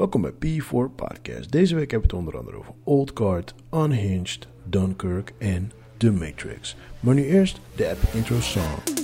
Welkom bij P4 Podcast. Deze week hebben we het onder andere over Old Guard, Unhinged, Dunkirk en The Matrix. Maar nu eerst de epic intro song.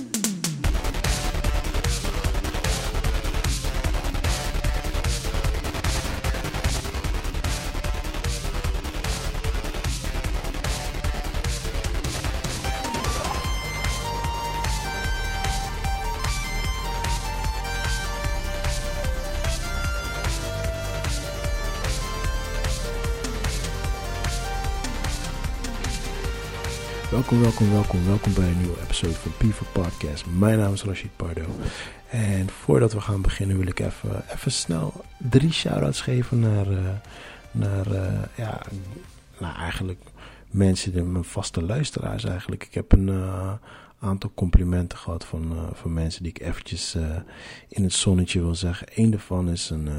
Welkom, welkom, welkom, bij een nieuwe episode van P4 Podcast. Mijn naam is Rashid Pardo. En voordat we gaan beginnen wil ik even, even snel drie shout-outs geven naar, uh, naar uh, ja, nou eigenlijk mensen, mijn vaste luisteraars eigenlijk. Ik heb een uh, aantal complimenten gehad van, van mensen die ik eventjes in het zonnetje wil zeggen. Eén daarvan is een...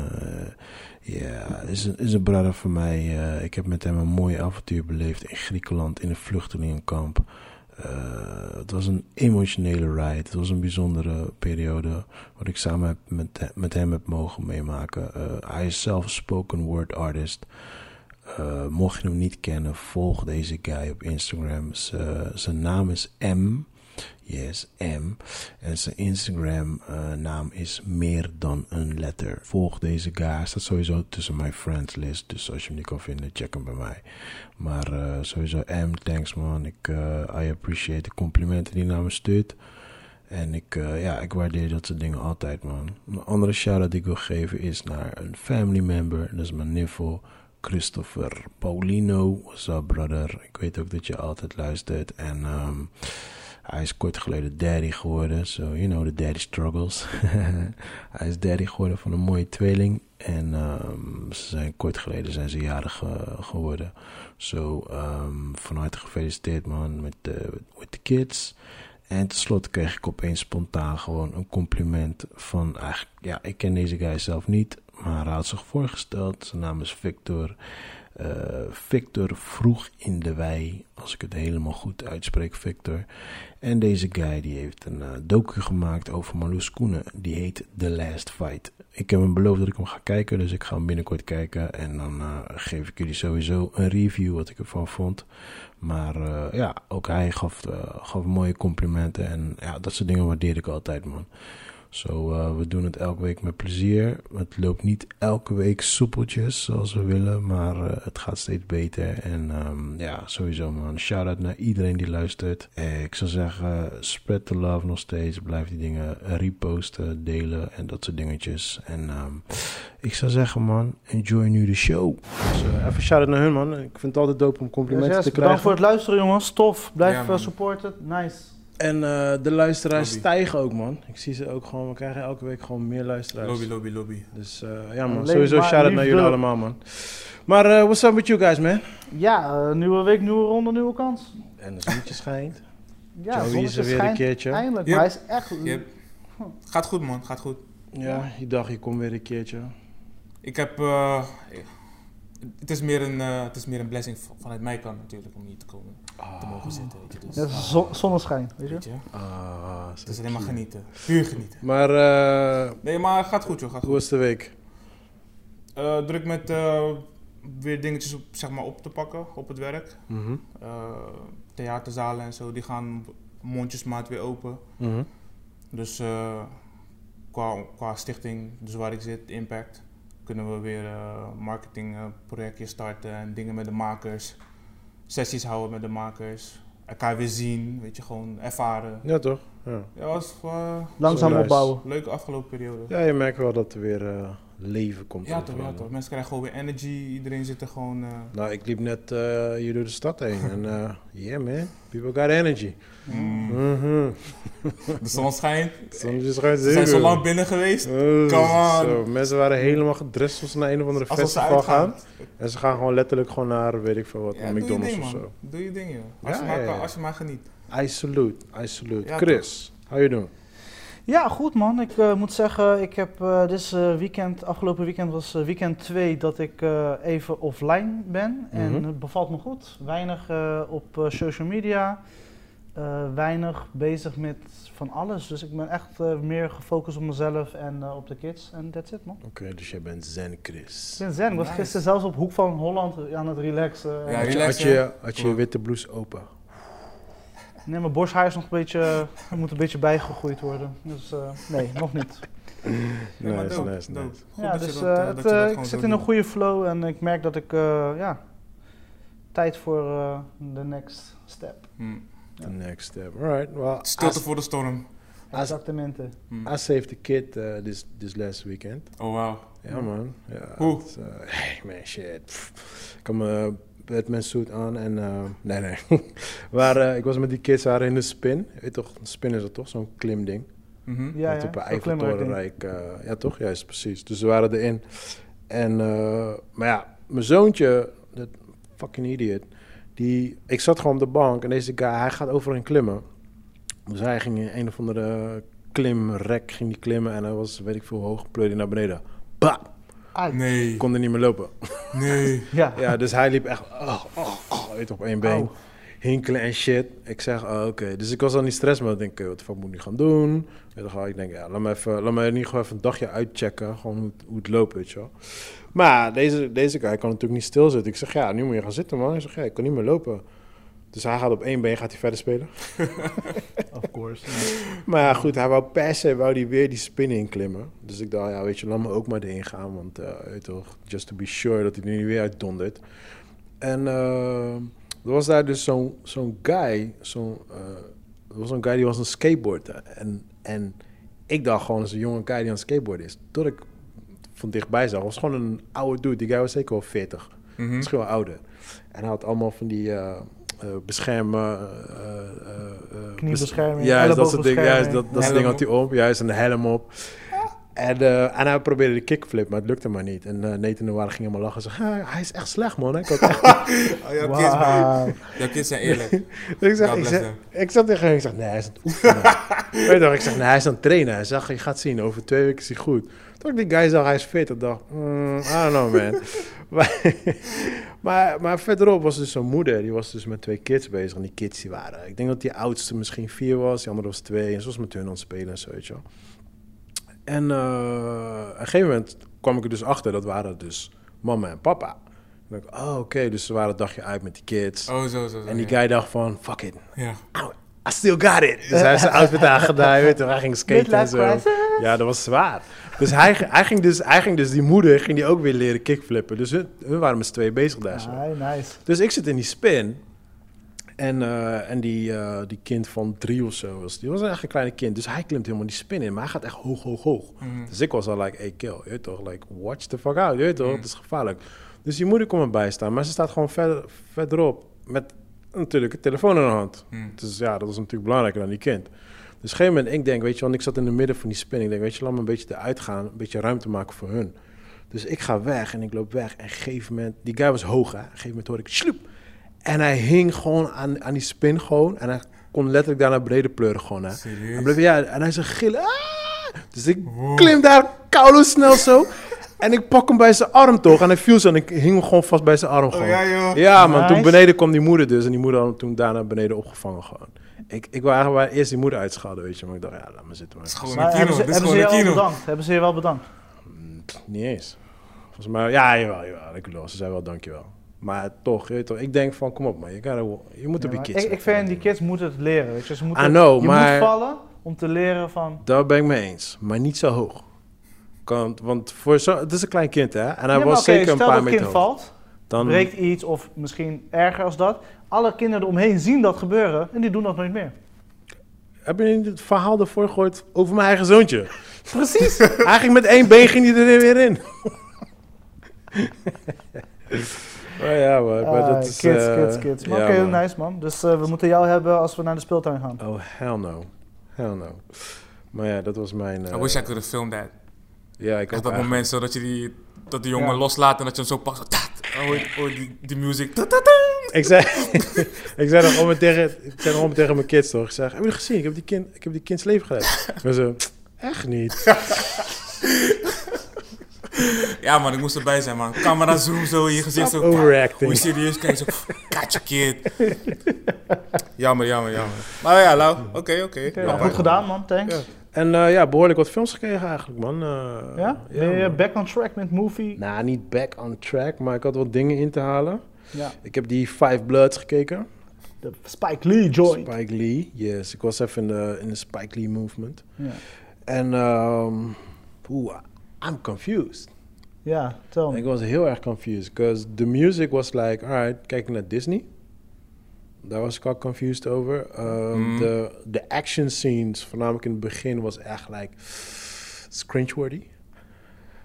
Ja, is een, is een brother van mij. Uh, ik heb met hem een mooi avontuur beleefd in Griekenland in een vluchtelingenkamp. Uh, het was een emotionele ride. Het was een bijzondere periode wat ik samen met, met hem heb mogen meemaken. Uh, hij is zelf spoken word artist. mocht je hem niet kennen, volg deze guy op Instagram. zijn naam is M. Yes, M. En zijn Instagram uh, naam is meer dan een letter. Volg deze guy. Hij staat sowieso tussen mijn friends list. Dus als je hem niet kan vinden, check hem bij mij. Maar uh, sowieso M, thanks man. Ik uh, I appreciate de complimenten die naar me stuurt. En ik, ja, ik waardeer dat soort dingen altijd man. Een andere shout-out die ik wil geven is naar een family member. Dat is mijn niffel. Christopher Paulino. What's up brother? Ik weet ook dat je altijd luistert. En... Um, hij is kort geleden daddy geworden. So, you know, the daddy struggles. hij is daddy geworden van een mooie tweeling. En um, ze zijn kort geleden zijn ze jarig uh, geworden. So, um, van harte gefeliciteerd man met de, with the kids. En tenslotte kreeg ik opeens spontaan gewoon een compliment van... Eigenlijk, ja, ik ken deze guy zelf niet, maar hij had zich voorgesteld. Zijn naam is Victor. Uh, Victor vroeg in de wei, als ik het helemaal goed uitspreek, Victor. En deze guy die heeft een uh, docu gemaakt over Marloes Koenen. Die heet The Last Fight. Ik heb hem beloofd dat ik hem ga kijken, dus ik ga hem binnenkort kijken. En dan uh, geef ik jullie sowieso een review wat ik ervan vond. Maar ja, ook hij gaf, gaf mooie complimenten. En ja, dat soort dingen waardeer ik altijd, man. Zo, uh, we doen het elke week met plezier. Het loopt niet elke week soepeltjes zoals we willen, maar uh, het gaat steeds beter. En um, ja, sowieso man, shout-out naar iedereen die luistert. Eh, ik zou zeggen, spread the love nog steeds. Blijf die dingen reposten, delen en dat soort dingetjes. En um, ik zou zeggen man, enjoy nu de show. Dus uh, even shout-out naar hun man. Ik vind het altijd dope om complimenten yes, yes, te krijgen. Bedankt voor het luisteren jongens, tof. Blijf ja, supporten, nice. En uh, de luisteraars lobby. stijgen ook, man. Ik zie ze ook gewoon, we krijgen elke week gewoon meer luisteraars. Lobby, lobby, lobby. Dus uh, ja, man. Sowieso shout-out naar jullie allemaal, man. Maar uh, what's up with you guys, man? Ja, nieuwe week, nieuwe ronde, nieuwe kans. En de zonnetje schijnt. ja, Joey is er weer een keertje. Eindelijk, yep. maar hij is echt... Yep. Gaat goed, man. Gaat goed. Ja, je dacht, je komt weer een keertje. Ik heb... het, is meer een, het is meer een blessing vanuit mijn kant natuurlijk om hier te komen te mogen zitten. Weet je, dus. Dat is zonneschijn, weet je? Weet je? Ah, het is alleen maar genieten. Puur genieten. Maar, uh, nee, maar gaat goed joh. Gaat hoe was de week? Uh, druk met uh, weer dingetjes op, zeg maar, op te pakken op het werk. Mm -hmm. theaterzalen en zo, die gaan mondjesmaat weer open. Mm -hmm. Dus qua, qua stichting, dus waar ik zit, Impact, kunnen we weer marketingprojectjes starten en dingen met de makers sessies houden met de makers. Elkaar weer zien, weet je, gewoon ervaren. Ja, toch? Ja, ja was uh, Langzaam opbouwen. Leuke afgelopen periode. Ja, je merkt wel dat er weer uh, leven komt. Ja, toch, ja, toch. Mensen krijgen gewoon weer energy. Iedereen zit er gewoon... Uh... Nou, ik liep net hier door de stad heen. en yeah man, people got energy. Mm. Mm -hmm. De zon schijnt. Ze zijn zo lang binnen geweest. Uh, Come on. Zo, mensen waren helemaal gedrest als ze naar een of andere Als festival gaan. En ze gaan gewoon letterlijk gewoon naar, weet ik veel wat, ja, McDonald's ding, of zo. Doe je ding, joh. Als, ja, je, maar, ja, als je maar geniet. I salute, I salute. Chris, how you doing? Ja, goed man. Ik uh, moet zeggen, ik heb uh, dit uh, weekend, afgelopen weekend was weekend 2 dat ik even offline ben. Mm -hmm. En het bevalt me goed. Weinig op social media. eh, weinig bezig met van alles. Dus ik ben echt eh, meer gefocust op mezelf en eh, op de kids. En that's it, man. Oké, dus jij bent zen Chris. Ik ben zen. Ik was Nice. gisteren zelfs op hoek van Holland aan het relaxen. Ja, Eh, Had je, relax, had je, had je je witte blouse open? Nee, mijn borsthaar is nog een beetje, moet een beetje bijgegroeid worden. Dus eh, nee, nog niet. Ja, maar Nice, nice, dope. nice. Goed ja, dat je dus dat, eh, eh, dat je ik zit in een goede flow en ik merk dat ik, eh, ja, tijd voor eh, de next step. Hmm. The next step. Alright, well, Stilte voor de storm. Exactamente. Hmm. I saved the kid uh, this, this last weekend. Oh, wauw. Ja, man. Ja, Hoe? uh, hey, man, shit. Pff. Ik had mijn Batman suit aan en... uh, nee, nee. maar uh, ik was met die kids daar in de spin. Weet toch, een spin is dat toch? Zo'n klimding. Mhm. Ja, Wat ja. op een. Eiffeltorenrijk. uh, ja, toch? Juist, precies. Dus we waren erin. En, maar ja, mijn zoontje, dat fucking idiot, die, ik zat gewoon op de bank en deze guy, hij gaat overal in klimmen. Dus hij ging in een of andere klimrek ging die klimmen en hij was, weet ik veel, hoog, pleurde naar beneden. Bah! Nee. Kon er niet meer lopen. Nee. Ja. Ja, dus hij liep echt, oh, oh, oh, weet op één been. Hinkelen en shit. Ik zeg, oh, oké. Dus ik was al niet stress, maar ik denk, wat de fuck moet ik nu gaan doen? Ik denk, ja, laat me, even, laat me in ieder geval even een dagje uitchecken. Gewoon hoe, het- hoe het loopt, weet je wel. Maar deze, deze guy kan natuurlijk niet stilzitten. Ik zeg, ja, nu moet je gaan zitten, man. Hij zegt, ja, ik kan niet meer lopen. Dus hij gaat op één been, gaat hij verder spelen. Of course. Maar ja, goed, hij wou per se wou die weer die spin inklimmen. Dus ik dacht, ja, weet je, laat me ook maar erin gaan. Want, eh, weet toch, just to be sure dat hij er niet weer uit dondert. En eh, er was daar dus zo'n zo'n guy, zo'n eh, er was zo'n guy die was een skateboarder. En, en ik dacht gewoon, dat is een jonge guy die aan het skateboarden is. Tot ik van dichtbij zag, was gewoon een oude dude. Die guy was zeker wel 40, Mhm. misschien wel ouder. En hij had allemaal van die... beschermen. eh, eh, eh, Kniebescherming, Juist, dat soort dingen. Juist, dat, dat soort dingen had hij op. Juist, een helm op. En, eh, en hij probeerde de kickflip, maar het lukte maar niet. En uh, Nathan en de Waar ging helemaal lachen. Ze zei, "Ah, hij is echt slecht, man. Ik, had echt... Oh, jouw kids, man. Wauw. Jouw kids zijn eerlijk. ik, zeg, ik, zeg, zat tegen hem, ik zeg, nee, hij is aan het oefenen. Weet je toch, ik zeg, nee, hij is aan het trainen. Hij zegt, je gaat zien, over twee weken is hij goed. Toen ik die guy zag, hij is fit. Ik dacht, mm, I don't know, man. maar, maar, maar verderop was dus zo'n moeder, die was dus met twee kids bezig. En die kids die waren, ik denk dat die oudste misschien vier was, die andere was twee. En ze was met hun aan het spelen en zo, weet je wel. En eh, op een gegeven moment kwam ik er dus achter, dat waren dus mama en papa. En ik, oh, oké, dus ze waren het dagje uit met die kids. Oh, zo, zo, zo. en die ja. guy dacht van, fuck it, Ja. I still got it. Dus hij heeft zijn outfit aangedaan, weet je, hij ging skaten en zo. Ja, dat was zwaar. Dus hij, hij, ging dus, hij ging dus die moeder, ging die ook weer leren kickflippen. Dus hun, hun waren met z'n tweeën bezig daar zo. Nice. Dus ik zit in die spin. En, eh, en die, eh, die kind van drie of zo, was, die was echt een kleine kind. Dus hij klimt helemaal die spin in, maar hij gaat echt hoog, hoog, hoog. Mhm. Dus ik was al like, hey kill, je weet toch, like, watch the fuck out, je weet toch, Mhm. het is gevaarlijk. Dus die moeder komt erbij staan, maar ze staat gewoon verder, verderop met natuurlijk een telefoon in de hand. Dus ja, dat was natuurlijk belangrijker dan die kind. Dus op een gegeven moment, ik denk, weet je, want ik zat in het midden van die spin. Ik denk, weet je, laat me een beetje eruit gaan, een beetje ruimte maken voor hun. Dus ik ga weg en ik loop weg. En op een gegeven moment, die guy was hoog, hè. Op een gegeven moment hoor ik sloep. En hij hing gewoon aan, aan die spin gewoon. En hij kon letterlijk daar naar beneden pleuren gewoon, hè. Serieus? bleef, ja, en hij zei gillen. "Ah!" Dus ik klim daar koude snel zo. En ik pak hem bij zijn arm toch. En hij viel zo en ik hing hem gewoon vast bij zijn arm Oh, gewoon. ja, joh. Ja, man. Toen beneden kwam die moeder dus. En die moeder had hem toen daarna beneden opgevangen gewoon. Ik, ik wou eigenlijk wel eerst die moeder uitschelden, weet je. Maar ik dacht, ja, laat me zitten. Het is Maar. gewoon Maar een hebben ze, hebben je al kino. bedankt? Hebben ze je wel bedankt? Mm, pff, niet eens. Volgens mij, ja, jawel, jawel. Ik bedoel, ze zei wel dankjewel. Maar toch, je weet toch, ik denk van, kom op man. Je, je moet Ja, op je maar kids ik, ik vind, die kids moeten het leren. Weet je. Ze moeten, know, je maar- moet vallen om te leren van... Daar ben ik mee eens. Maar niet zo hoog. Want, want voor zo, het is een klein kind, hè. En hij Ja, maar was zeker een stel paar dat meter kind hoog. valt, Dan, breekt iets of misschien erger als dat. Alle kinderen eromheen zien dat gebeuren en die doen dat nooit meer. heb je het verhaal ervoor gehoord over mijn eigen zoontje? Precies. ging met één been ging hij er weer in. oh ja, maar, maar Ah, dat is... kids, eh, kids, kids. Maar ja, oké, man. nice man. Dus eh, we moeten jou hebben als we naar de speeltuin gaan. Oh, hell no. Hell no. Maar ja, dat was mijn... eh, I wish I could have filmed that. Ja, ik Echt had dat moment zo dat je die, dat die jongen Ja. loslaat en dat je hem zo. Zo, hoor je die, die tat. Ik zei, ik zei nog gewoon tegen, ik zei nog gewoon tegen mijn kids toch. Ik zeg, heb je het gezien? Ik heb die kind, ik heb die kinds leven gered. En zo, echt niet. Ja man, ik moest erbij zijn man. Camera zoom zo in je gezicht. Zo, hoe Overacting. je serieus kijkt. Zo, got your kid. Jammer, jammer, jammer. Maar ja, Lau, oké, oké. Ja, nou, goed gedaan, man. Thanks. Ja. En eh, ja, behoorlijk wat films gekregen eigenlijk, man. Eh, Ja? Ben je man. back on track met movie? Nou, niet back on track, maar ik had wat dingen in te halen. Ja. Ik heb die Five Bloods gekeken. De Spike Lee joint. Spike Lee, yes. Ik was even in de, in de Spike Lee movement. Ja. En, um, oeh, I'm confused. Ja, tel Ik me. was heel erg confused, because the music was like, alright, kijk naar Disney. Daar was ik al confused over. Um, Mm. de, de action scenes, voornamelijk in het begin, was echt like cringeworthy.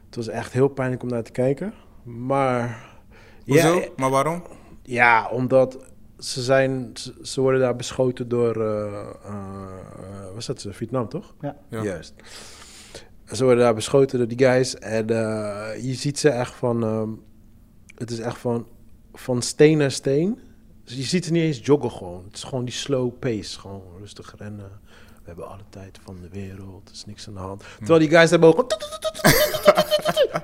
Het was echt heel pijnlijk om naar te kijken. Maar... Hoezo? Ja, Maar waarom? ja, omdat ze zijn, ze, ze worden daar beschoten door, eh eh, wat is dat, Vietnam toch? Ja. Ja. Juist. Ze worden daar beschoten door die guys en eh, je ziet ze echt van, ehm, het is echt van, van steen naar steen. Dus je ziet ze niet eens joggen gewoon. Het is gewoon die slow pace, gewoon rustig rennen. We hebben alle tijd van de wereld, er is niks aan de hand. Terwijl die guys hebben ook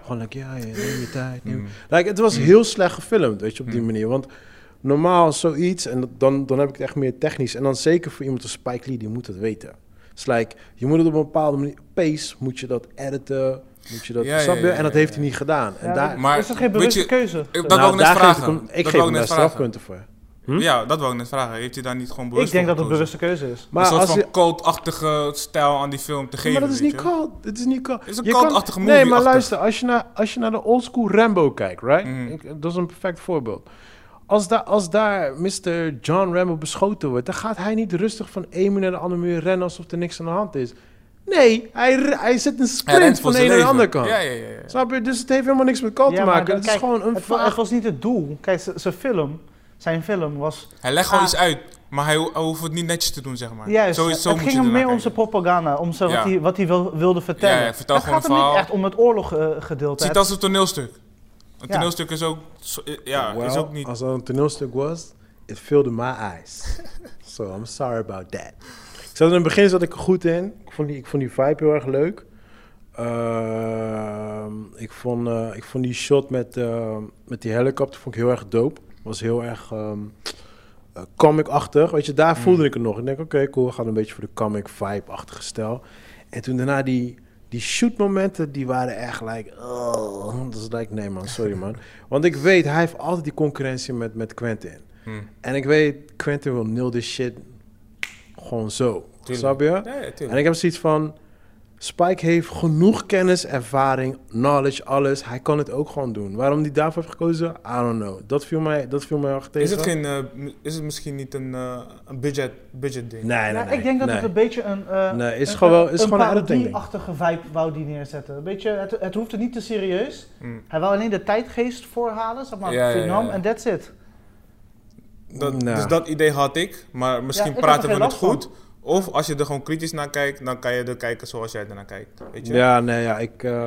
gewoon like, ja, neem je tijd. neem- Mm. Like, het was Mm. heel slecht gefilmd, weet je, op die Mm. manier. Want normaal zoiets, en dan, dan heb ik het echt meer technisch. En dan zeker voor iemand als Spike Lee, die moet het weten. Het is like, je moet het op een bepaalde manier, pace, moet je dat editen, moet je dat, Ja, en dat heeft hij niet gedaan. En Ja, daar, Maar is dat geen bewuste je- keuze? Ik, dat nou, wou ik net geef vragen. ik ik dat geef wou hem ik daar net vragen. strafpunten voor. Hm? Ja, dat wou ik net vragen. Heeft hij daar niet gewoon bewust Ik denk dat het een bewuste keuze is. Maar een soort als van je, cultachtige stijl aan die film te geven. maar dat is niet je? cold. Het is niet cold. Het is een kan- cultachtige Nee, maar achter. luister, als je naar, als je naar de oldschool Rambo kijkt, right? Mhm. Ik- dat is een perfect voorbeeld. Als daar, als daar Mr. John Rambo beschoten wordt, dan gaat hij niet rustig van één muur naar de andere muur rennen alsof er niks aan de hand is. Nee, hij, hij zit een sprint van de ene naar de andere kant. Ja, ja, ja. ja. Snap je? Dus het heeft helemaal niks met cult Ja, te maken. dan- Het is gewoon een Het, het was niet het doel. Kijk, zijn film, zijn film was... Hij legt gewoon iets uit, maar hij, ho- hij hoeft het niet netjes te doen, zeg maar. Juist, zo, is- zo het ging hem meer om zijn propaganda, om zo, Ja. wat hij, wat hij wil, wilde vertellen. Ja, ja, vertel het gewoon gaat een hem niet echt om het oorloggedeelte. Ziet als een toneelstuk. Een Ja. toneelstuk is ook, zo- ja, is ook niet... Als dat een toneelstuk was, it filled my eyes. so I'm sorry about that. Ik zat in het begin zat ik er goed in. Ik vond die, ik vond die vibe heel erg leuk. Ehm, ik, vond, eh, ik vond die shot met, eh, met die helikopter vond ik heel erg dope. Was heel erg ehm, eh, comic-achtig. Weet je, daar Mm. voelde ik het nog. Ik denk, oké, cool, we gaan een beetje voor de comic vibe-achtige stijl. En toen daarna die, die shoot-momenten, die waren echt like, oh, dat is like, nee man, sorry man. Want ik weet, hij heeft altijd die concurrentie met, met Quentin. Hm. En ik weet, Quentin wil nil this shit gewoon zo. Tuurlijk. Snap je? Ja, ja, En ik heb zoiets van, Spike heeft genoeg kennis, ervaring, knowledge, alles. Hij kan het ook gewoon doen. Waarom hij daarvoor heeft gekozen, I don't know. Dat viel mij, dat viel mij tegen. Is het, geen, eh, is het misschien niet een, eh, een budget, budget ding? Nee, nee, Ja, nee. ik denk dat nee. het een beetje een... eh, Nee, is een, gewoon- een- is een gewoon een parodie-achtige vibe wou die neerzetten. Een beetje, het, het hoeft het niet te serieus. Hm. Hij wou alleen de tijdgeest voorhalen, zeg maar, Ja, ja, Vietnam, ja. en that's it. Dat, Nou. Dus dat idee had ik, maar misschien Ja, ik heb praten er we het goed. Of als je er gewoon kritisch naar kijkt, dan kan je er kijken zoals jij ernaar kijkt. Weet je? Ja, nee, ja, ik... eh,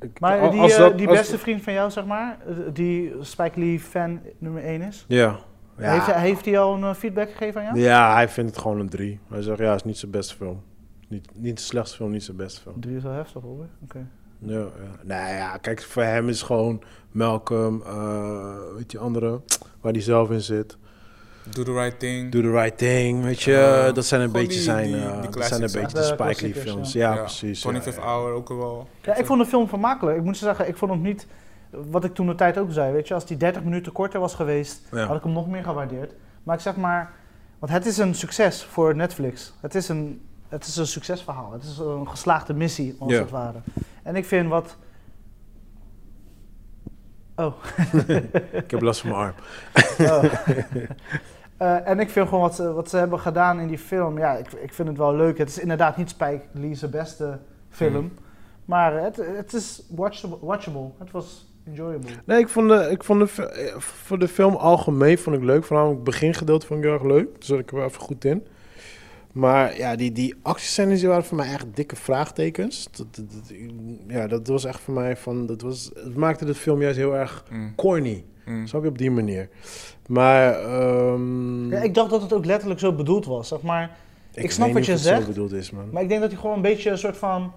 ik Maar die, als eh, dat- die als- beste vriend van jou, zeg maar, eh, die Spike Lee fan nummer 1 is, Ja. Ja. heeft, hij, heeft hij al een feedback gegeven aan jou? ja, hij vindt het gewoon een drie. Hij zegt, ja, het is niet zijn beste film. Niet, niet de slechtste film, niet zijn beste film. Drie is wel heftig hoor. Oké. Ja, ja. Nou ja, kijk, voor hem is gewoon Malcolm, eh weet die andere, waar hij zelf in zit. Do the right thing. Do the right thing, weet je. Ja, dat zijn een beetje die- zijn, die- eh, die dat zijn een beetje de De Spike Lee films. ja. Ja, precies. ja, 25 ja. Hour ook wel. Ja, ik vond de film vermakelijk. Ik moet zeggen, ik vond hem niet, wat ik toen de tijd ook zei, weet je, als die 30 minuten korter was geweest, Ja. had ik hem nog meer gewaardeerd. Maar ik zeg maar, want het is een succes voor Netflix. Het is een, het is een succesverhaal. Het is een geslaagde missie, als het ware. En ik vind wat... Oh. Ik heb last van mijn arm. Oh. Eh, en ik vind gewoon wat, ze- wat ze hebben gedaan in die film, ja, ik, ik vind het wel leuk. Het is inderdaad niet Spike Lee's beste film, Hmm. maar het, het is watchable, watchable. Het was enjoyable. Nee, ik vond, de, ik vond de, eh, voor de film algemeen vond ik leuk. Voornamelijk het begingedeelte vond ik heel erg leuk. Daar zat ik er wel even goed in. Maar ja, die, die actiescènes die waren voor mij echt dikke vraagtekens. Dat, dat, dat- ja, dat was echt voor mij van... Dat was, het maakte de film juist heel erg Mm. corny. Mm. Snap je op die manier. Maar... ehm, Ja, ik dacht dat het ook letterlijk zo bedoeld was, zeg maar. ik snap weet wat je zegt, zo bedoeld is, man. Maar ik denk dat hij gewoon een beetje een soort van...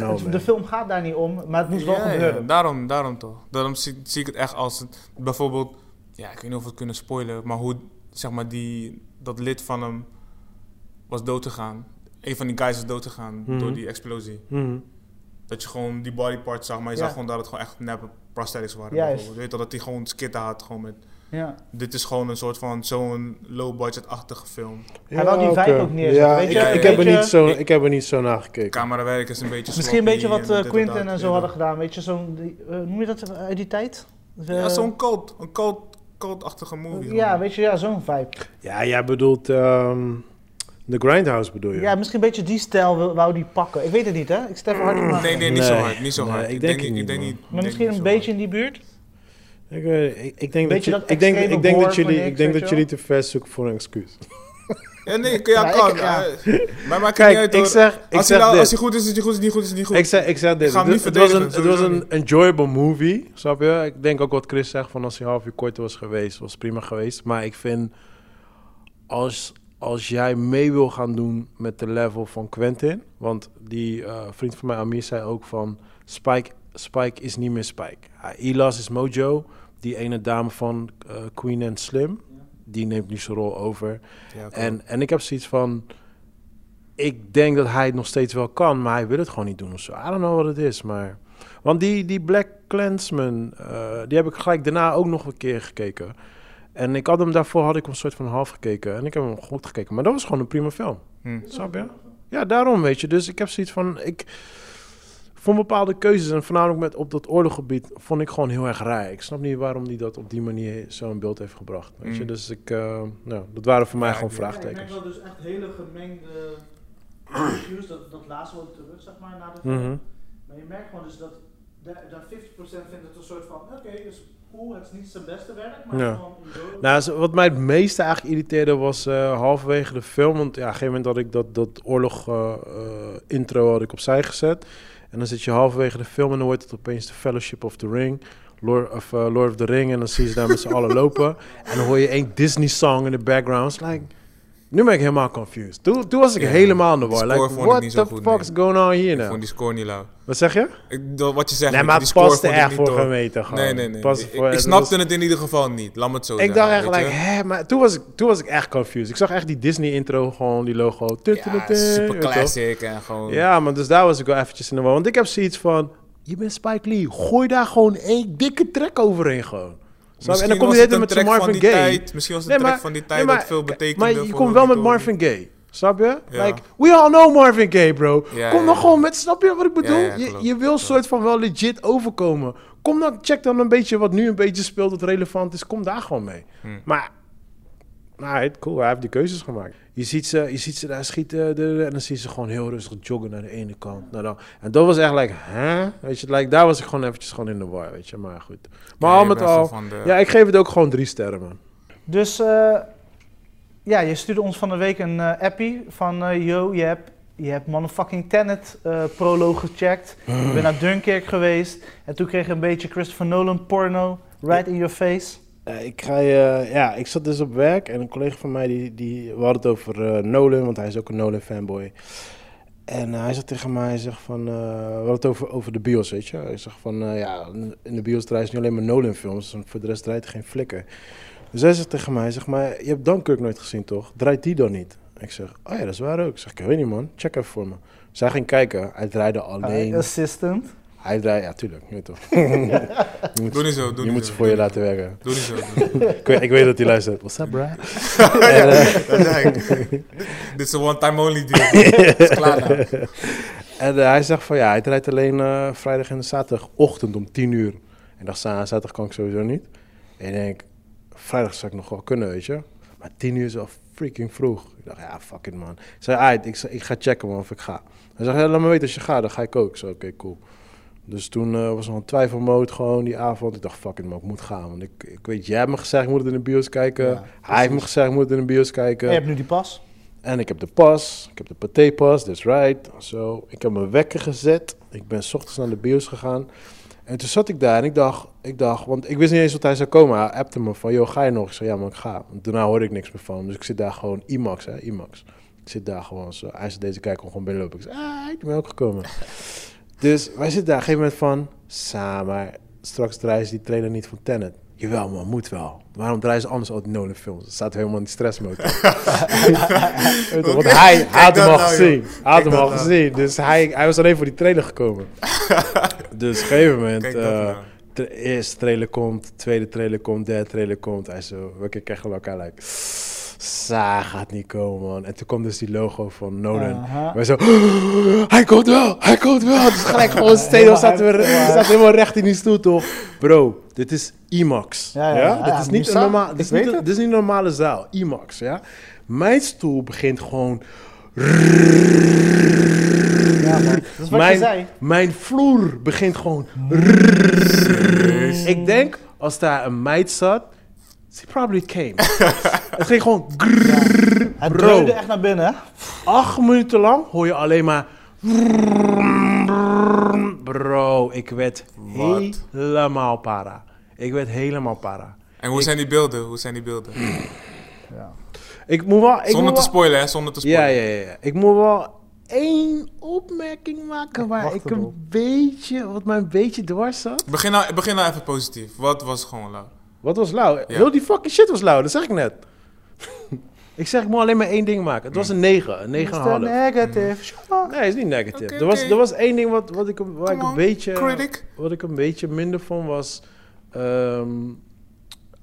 Man. de film gaat daar niet om, maar het moest wel Ja, ja, gebeuren. daarom, daarom toch. Daarom zie, zie ik het echt als het, bijvoorbeeld, ja, ik weet niet of we het kunnen spoilen, maar hoe zeg maar, die, dat lid van hem was dood gegaan. Een van die guys is dood gegaan Mhm. door die explosie. Mhm. Dat je gewoon die bodyparts zag, maar je Ja. zag gewoon dat het gewoon echt neppe prosthetics waren. Juist. bijvoorbeeld. Je weet toch dat hij gewoon skitten had, gewoon met... Ja. Dit is gewoon een soort van zo'n low-budget-achtige film. Hij wou die vibe ook neerzetten, Ja, weet ik, je? heb er niet zo, Ik- ik heb er niet zo naar gekeken. Camerawerk is een beetje Misschien een beetje wat en eh, dat, en zo ja. hadden gedaan. Weet je, zo'n, eh, noem je dat uit die tijd? De- Ja, zo'n cult. Een cult, cultachtige movie. Ja, weet je, ja, zo'n vibe. Ja, jij bedoelt ehm The Grindhouse bedoel je? Ja, misschien een beetje die stijl wou die pakken. Ik weet het niet, hè? Ik stel hard Nee, nee, niet zo hard. Niet zo Nee, hard. ik ik, denk denk, het niet, ik denk niet. Maar ik misschien denk een beetje in die buurt? Ik, weet- ik, ik denk dat, je, dat ik denk, ik denk dat jullie, ik denk dat jullie te ver zoeken voor een excuus. Ja, nee, ja, Ja, kan. ik- ja. Maar maakt Kijk, niet uit, ik zeg, ik als, zeg hij nou, als hij goed is, is hij goed. Is hij niet goed, is hij niet goed. Ik zeg, ik zeg dit. Ik ga hem Het- was, een, verdedigen, het was een enjoyable movie, snap je? Ik denk ook wat Chris zegt, van als hij half uur korter was geweest, was prima geweest. Maar ik vind, als, als jij mee wil gaan doen met de level van Quentin, want die eh, vriend van mij, Amir, zei ook van, Spike, Spike is niet meer Spike. Elas is Mojo, die ene dame van eh, Queen and Slim, die neemt nu zijn rol over. Ja. En, en ik heb zoiets van. Ik denk dat hij het nog steeds wel kan, maar hij wil het gewoon niet doen of zo. I don't know wat het is, maar... Want die, die Black Clansman, eh, die heb ik gelijk daarna ook nog een keer gekeken. En ik had hem daarvoor, had ik hem een soort van half gekeken. En ik heb hem goed gekeken, maar dat was gewoon een prima film. Hm. Snap je? Ja, daarom weet je. Dus ik heb zoiets van, ik... Voor bepaalde keuzes, en voornamelijk met op dat oorloggebied, vond ik gewoon heel erg raar. Ik snap niet waarom hij dat op die manier zo in beeld heeft gebracht. Weet je? Mm. Dus ik, eh, nou, dat waren voor mij Ja, gewoon ik- vraagtekens. wel dus echt hele gemengde reviews. Dat, dat laatste wordt terug, zeg maar, na de film. Mhm. Maar je merkt gewoon dus dat daar daar 50% vindt het een soort van, oké, is cool, het is niet zijn beste werk, maar Ja. gewoon. Nou, wat mij het meeste eigenlijk irriteerde was eh, halverwege de film. Want ja, op een gegeven moment had ik dat, dat oorlog eh, eh, intro had ik opzij gezet. En dan zit je halverwege de film en dan wordt het opeens de Fellowship of the Ring. Lord of, Lord of the Ring. En dan zie je ze daar met z'n allen lopen. En dan hoor je één Disney song in de background. It's Like, nu ben ik helemaal confused. Toen, toen was ik helemaal in de die war. Like, ik what the fuck's nee. going on here Ik now? vond die score niet lauw. Wat zeg je? Ik, wat je zegt, Nee, die maar het score paste ik echt voor gemeten gewoon. Nee, nee, nee. Paste Ik, voor- ik snapte was- het in ieder geval niet. Laat me het zo Ik zeggen. dacht echt, like, hè, maar toen was, ik, toen was ik echt confused. Ik zag echt die Disney intro, gewoon die logo. Ja, super classic en gewoon... Ja, maar dus daar was ik wel eventjes in de war. Want ik heb zoiets van, je bent Spike Lee, gooi daar gewoon één dikke track overheen gewoon. En dan kom je het met Marvin Gaye. tijd. Misschien was het Nee, een track maar- van die nee, tijd maar- dat veel betekende. Maar je komt wel met. Marvin Gaye. Snap je? Ja. Like, we all know Marvin Gaye, bro. Ja, Kom dan ja. gewoon met, snap je wat ik bedoel? Je, je wil soort van wel legit overkomen. Kom dan, check dan een beetje wat nu een beetje speelt, wat relevant is. Kom daar gewoon mee. Hm. Maar, nou, het- cool, hij heeft die keuzes gemaakt. Je ziet ze, je ziet ze daar schieten en dan zie je ze gewoon heel rustig joggen naar de ene kant. Naar dan. En dat was echt like, hè? Weet je, like, daar was ik gewoon eventjes gewoon in de war, weet je. Maar goed. Maar Ja, al met al, de- ja, ik geef het ook gewoon drie sterren, man. Dus eh, ja, je stuurde ons van de week een eh, appie van eh, yo, je hebt, je hebt motherfucking Tenet eh proloog gecheckt. Je bent naar Dunkirk geweest en toen kreeg je een beetje Christopher Nolan porno right in your face. Ik, ga je, ja, ik zat dus op werk en een collega van mij, die, die, we hadden het over eh, Nolan, want hij is ook een Nolan fanboy. En eh, hij zegt tegen mij, hij zegt van, eh, we hadden het over, over de bios, weet je. Hij zegt van, ja, in de bios draaien ze niet alleen maar Nolan films, en voor de rest draait er geen flikker. Dus hij zegt tegen mij, zegt maar, je hebt Dunkirk nooit gezien toch? Draait die dan niet? Ik zeg, oh ja, dat is waar ook. Ik zeg, ik weet niet man, check even voor me. Dus hij ging kijken, hij draaide alleen. Uh, assistant. Hij draaide, ja tuurlijk, je weet toch. je moet, Doe niet zo, doe je niet moet zo. ze voor je laten werken. Doe niet zo. Ik weet, ik weet dat hij luistert. What's up, bro? Dat zei ik. Dit is een one-time only deal. Is klaar nou. En eh, hij zegt van ja, hij draait alleen eh, vrijdag en zaterdagochtend om 10 uur. En dacht, za- zaterdag kan ik sowieso niet. En ik denk, vrijdag zou ik nog wel kunnen, weet je. Maar 10 uur is wel freaking vroeg. Ik dacht, ja, fuck it, man. Ik zei, "Aight, ik, ik ga checken, man, of ik ga. Hij zegt, ja, laat me weten als je gaat, dan ga ik ook. Ik zei, oké, cool. Dus toen eh, was er een twijfelmode gewoon die avond. Ik dacht, fuck it, man, ik moet gaan. Want ik, ik weet, jij hebt me gezegd, ik moet het in de bios kijken. Ja, hij heeft me gezegd, ik moet het in de bios kijken. En je hebt nu die pas. En ik heb de pas, ik heb de patépas, that's right. Zo, ik heb mijn wekker gezet. Ik ben 's ochtends naar de bios gegaan. En toen zat ik daar en ik dacht, ik dacht, want ik wist niet eens wat hij zou komen. Hij appte me van, joh, ga je nog? Ik zei, ja, maar ik ga. En daarna hoorde ik niks meer van. Dus ik zit daar gewoon, IMAX, hè, IMAX. Ik zit daar gewoon zo. Hij zit deze kijken gewoon binnenlopen. Ik zei, ah, ik ben ook gekomen. dus wij zitten daar op een gegeven moment van, sa, maar straks draaien ze die trailer niet van Tenet. Jawel man, moet wel. Waarom draaien ze anders al die Nolan films? Dat staat helemaal in die stressmotor. Je, Want hij kijk had hem al nou, gezien. joh. Hij had Kijk hem al dat nou. gezien. Dus hij, hij was alleen voor die trailer gekomen. dus op een gegeven moment... Eh, nou. de eerste trailer komt, tweede trailer komt, derde trailer komt. Hij zo, we kijken naar elkaar, like, sa gaat niet komen, man. En toen kwam dus die logo van Nolan. Aha. Wij zo, hij komt wel, hij komt wel. Dus gelijk gewoon steden, zaten we, zaten helemaal recht in die stoel, toch? Bro, dit is IMAX. Ja, Ja, ja, ja, Dit is niet een normaal, dit is niet, het. dit is niet een normale zaal, IMAX, ja. Mijn stoel begint gewoon Ja, man. Dat is wat mijn, je zei. mijn vloer begint gewoon. Ik denk, als daar een meid zat, she probably came. het ging gewoon Het Bro. dreunde echt naar binnen, hè? acht minuten lang hoor je alleen maar. Bro, ik werd helemaal para. Ik werd helemaal para. En hoe zijn die beelden? Hoe zijn die beelden? Ja. Ik moet wel. Ik Zonder moet te wel, spoilen, hè? Zonder te ja, spoilen. ja, ja, ja. Ik moet wel één opmerking maken waar wacht ik erop. een beetje, wat mij een beetje dwars zat. Begin, nou, begin nou even positief. Wat was gewoon lauw? Wat was lauw? Heel die fucking shit was lauw, dat zeg ik net. ik zeg, ik moet alleen maar één ding maken. Het was een 9, een 9,5. Mr. Negative. Nee, het is niet negatief. Oké, er, was, er was één ding wat, wat ik, waar ik een on, beetje, critic. wat ik een beetje minder vond was... ehm,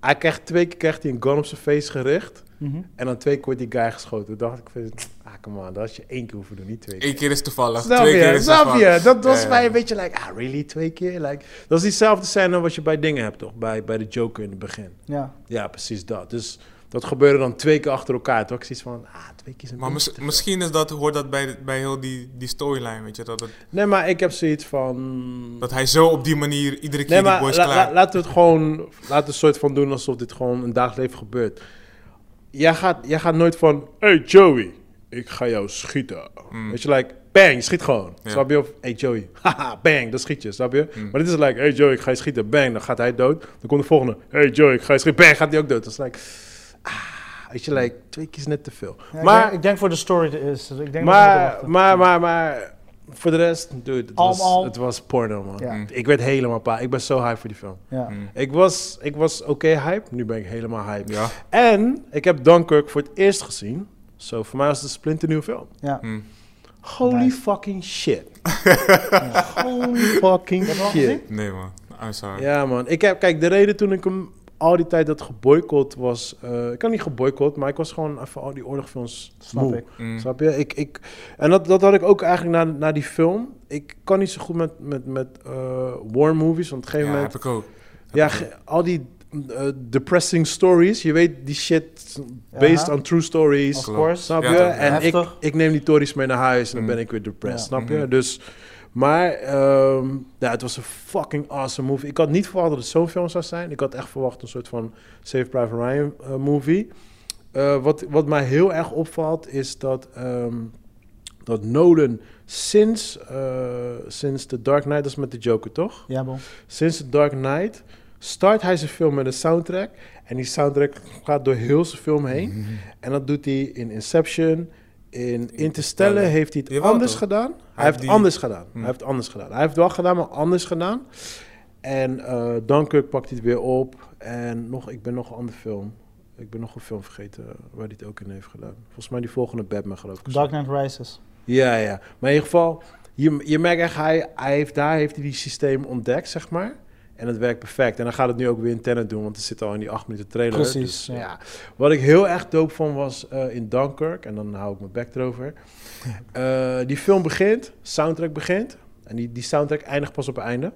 hij krijgt twee keer krijgt hij een gun op zijn face gericht. Mhm. En dan twee keer wordt die guy geschoten. Toen dacht ik, van, ah, come on, dat had je één keer hoeven doen, niet twee keer. Eén keer is toevallig. Snap twee keer is Snap je? Dat was ja. mij een beetje like, ah, really? Twee keer? Like, dat is diezelfde scène wat je bij dingen hebt, toch? Bij, bij de Joker in het begin. Ja. Ja, precies dat. Dus dat gebeurde dan twee keer achter elkaar. Toen had ik zoiets van, ah, twee keer een Maar mis- misschien is dat, hoort dat bij, bij heel die, die storyline, weet je. Dat, het, Nee, maar ik heb zoiets van... dat hij zo op die manier iedere keer Nee, die boys la- klaar... la- laten we het gewoon... Laten we een soort van doen alsof dit gewoon een dagelijks leven gebeurt. Jij gaat, jij gaat nooit van... Hey Joey, ik ga jou schieten. Mm. Weet je, like... Bang, je schiet gewoon. Ja. Snap je? Of, hey Joey, haha, bang, dan schiet je, snap je? Mm. Maar dit is like, hey Joey, ik ga je schieten, bang, dan gaat hij dood. Dan komt de volgende, hey Joey, ik ga je schieten, bang, gaat hij ook dood. Dat is like, weet je, like, twee keer is net te veel. Ja, ik maar, denk- ik denk voor de story is. Ik denk dat maar, maar, maar, maar, voor de rest, dude, het, was, het was porno, man. Ja. Mm. Ik werd helemaal pa. Ik ben zo hype voor die film. Ja. Mm. Ik was, ik was oké hype, nu ben ik helemaal hype. Ja. En ik heb Dunkirk voor het eerst gezien. Zo, voor mij was het een splinternieuwe film. Ja. Mm. Holy Nice. fucking shit. Holy fucking shit. Nee, man. I'm sorry. Ja, man. Ik heb, kijk, de reden toen ik hem al die tijd had geboycott was... eh, ik kan niet geboycott, maar ik was gewoon even al die oorlogfilms Snap moe. ik. Mm. Snap je? Ik, ik, en dat, dat had ik ook eigenlijk na, na die film. Ik kan niet zo goed met, met, met eh, war movies, want op een Ja, gegeven moment... heb ik ook. Ja, ge- al die eh, depressing stories. Je weet, die shit based Ja. on true stories. Of course. Snap Ja, je? En ik, Heftig. ik neem die tories mee naar huis en dan Mm. ben ik weer depressed. Ja. Snap je? Mhm. Dus, maar ehm, ja, het was een fucking awesome movie. Ik had niet verwacht dat het zo'n film zou zijn. Ik had echt verwacht een soort van Save Private Ryan eh, movie. Eh, wat, wat mij heel erg opvalt is dat, ehm, dat Nolan sinds, eh, sinds The Dark Knight, dat is met de Joker toch? Ja, bon. Sinds The Dark Knight start hij zijn film met een soundtrack. En die soundtrack gaat door heel zijn film heen. Mhm. En dat doet hij in Inception. In Interstellar Interstellar. heeft hij het Jawel, anders toch? gedaan. Hij, Hij heeft het die- anders gedaan. Hm. Hij heeft het anders gedaan. Hij heeft het wel gedaan, maar anders gedaan. En eh Dunkirk pakt hij het weer op. En nog, ik ben nog een andere film. Ik ben nog een film vergeten waar hij het ook in heeft gedaan. Volgens mij die volgende Batman geloof ik. Dark Knight Rises. Ja, ja. Maar in ieder geval, je, je merkt echt, hij, hij heeft, daar heeft hij die systeem ontdekt, zeg maar. En het werkt perfect. En dan gaat het nu ook weer in Tenet doen, want het zit al in die acht minuten trailer. Precies, Dus, ja. ja. Wat ik heel erg dope vond was eh, in Dunkirk, en dan hou ik mijn bek erover. Eh, die film begint, soundtrack begint. En die, die soundtrack eindigt pas op het einde.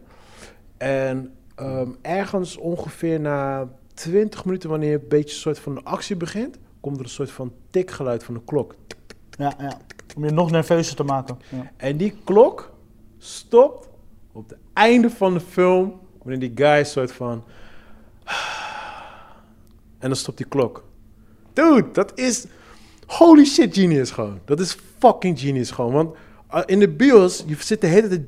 En ehm, ergens ongeveer na 20 minuten, wanneer een beetje een soort van de actie begint, komt er een soort van tikgeluid van de klok. Ja, ja. Om je nog nerveuzer te maken. Ja. En die klok stopt op het einde van de film, wanneer die guy soort van... En dan stopt die klok. Dude, dat is... Holy shit genius gewoon. Dat is fucking genius gewoon. Want uh, in de bios, je zit de hele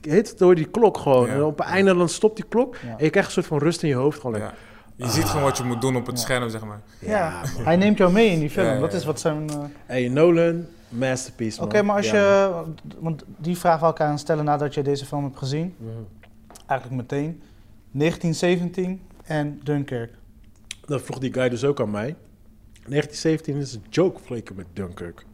tijd... door die klok gewoon. Ja. En op het einde dan stopt die klok. Ja. En je krijgt een soort van rust in je hoofd. Gewoon Ja. Je ziet gewoon wat je moet doen op het scherm, zeg maar. Ja. Hij neemt jou mee in die film. Dat is wat zijn... eh, Hey, Nolan, masterpiece Oké, maar als Ja, je... Want die vraag wil ik aan stellen nadat je deze film hebt gezien. Mhm. Eigenlijk meteen. 1917, en Dunkirk. Dat vroeg die guy dus ook aan mij. 1917 is een joke vergeleken met Dunkirk.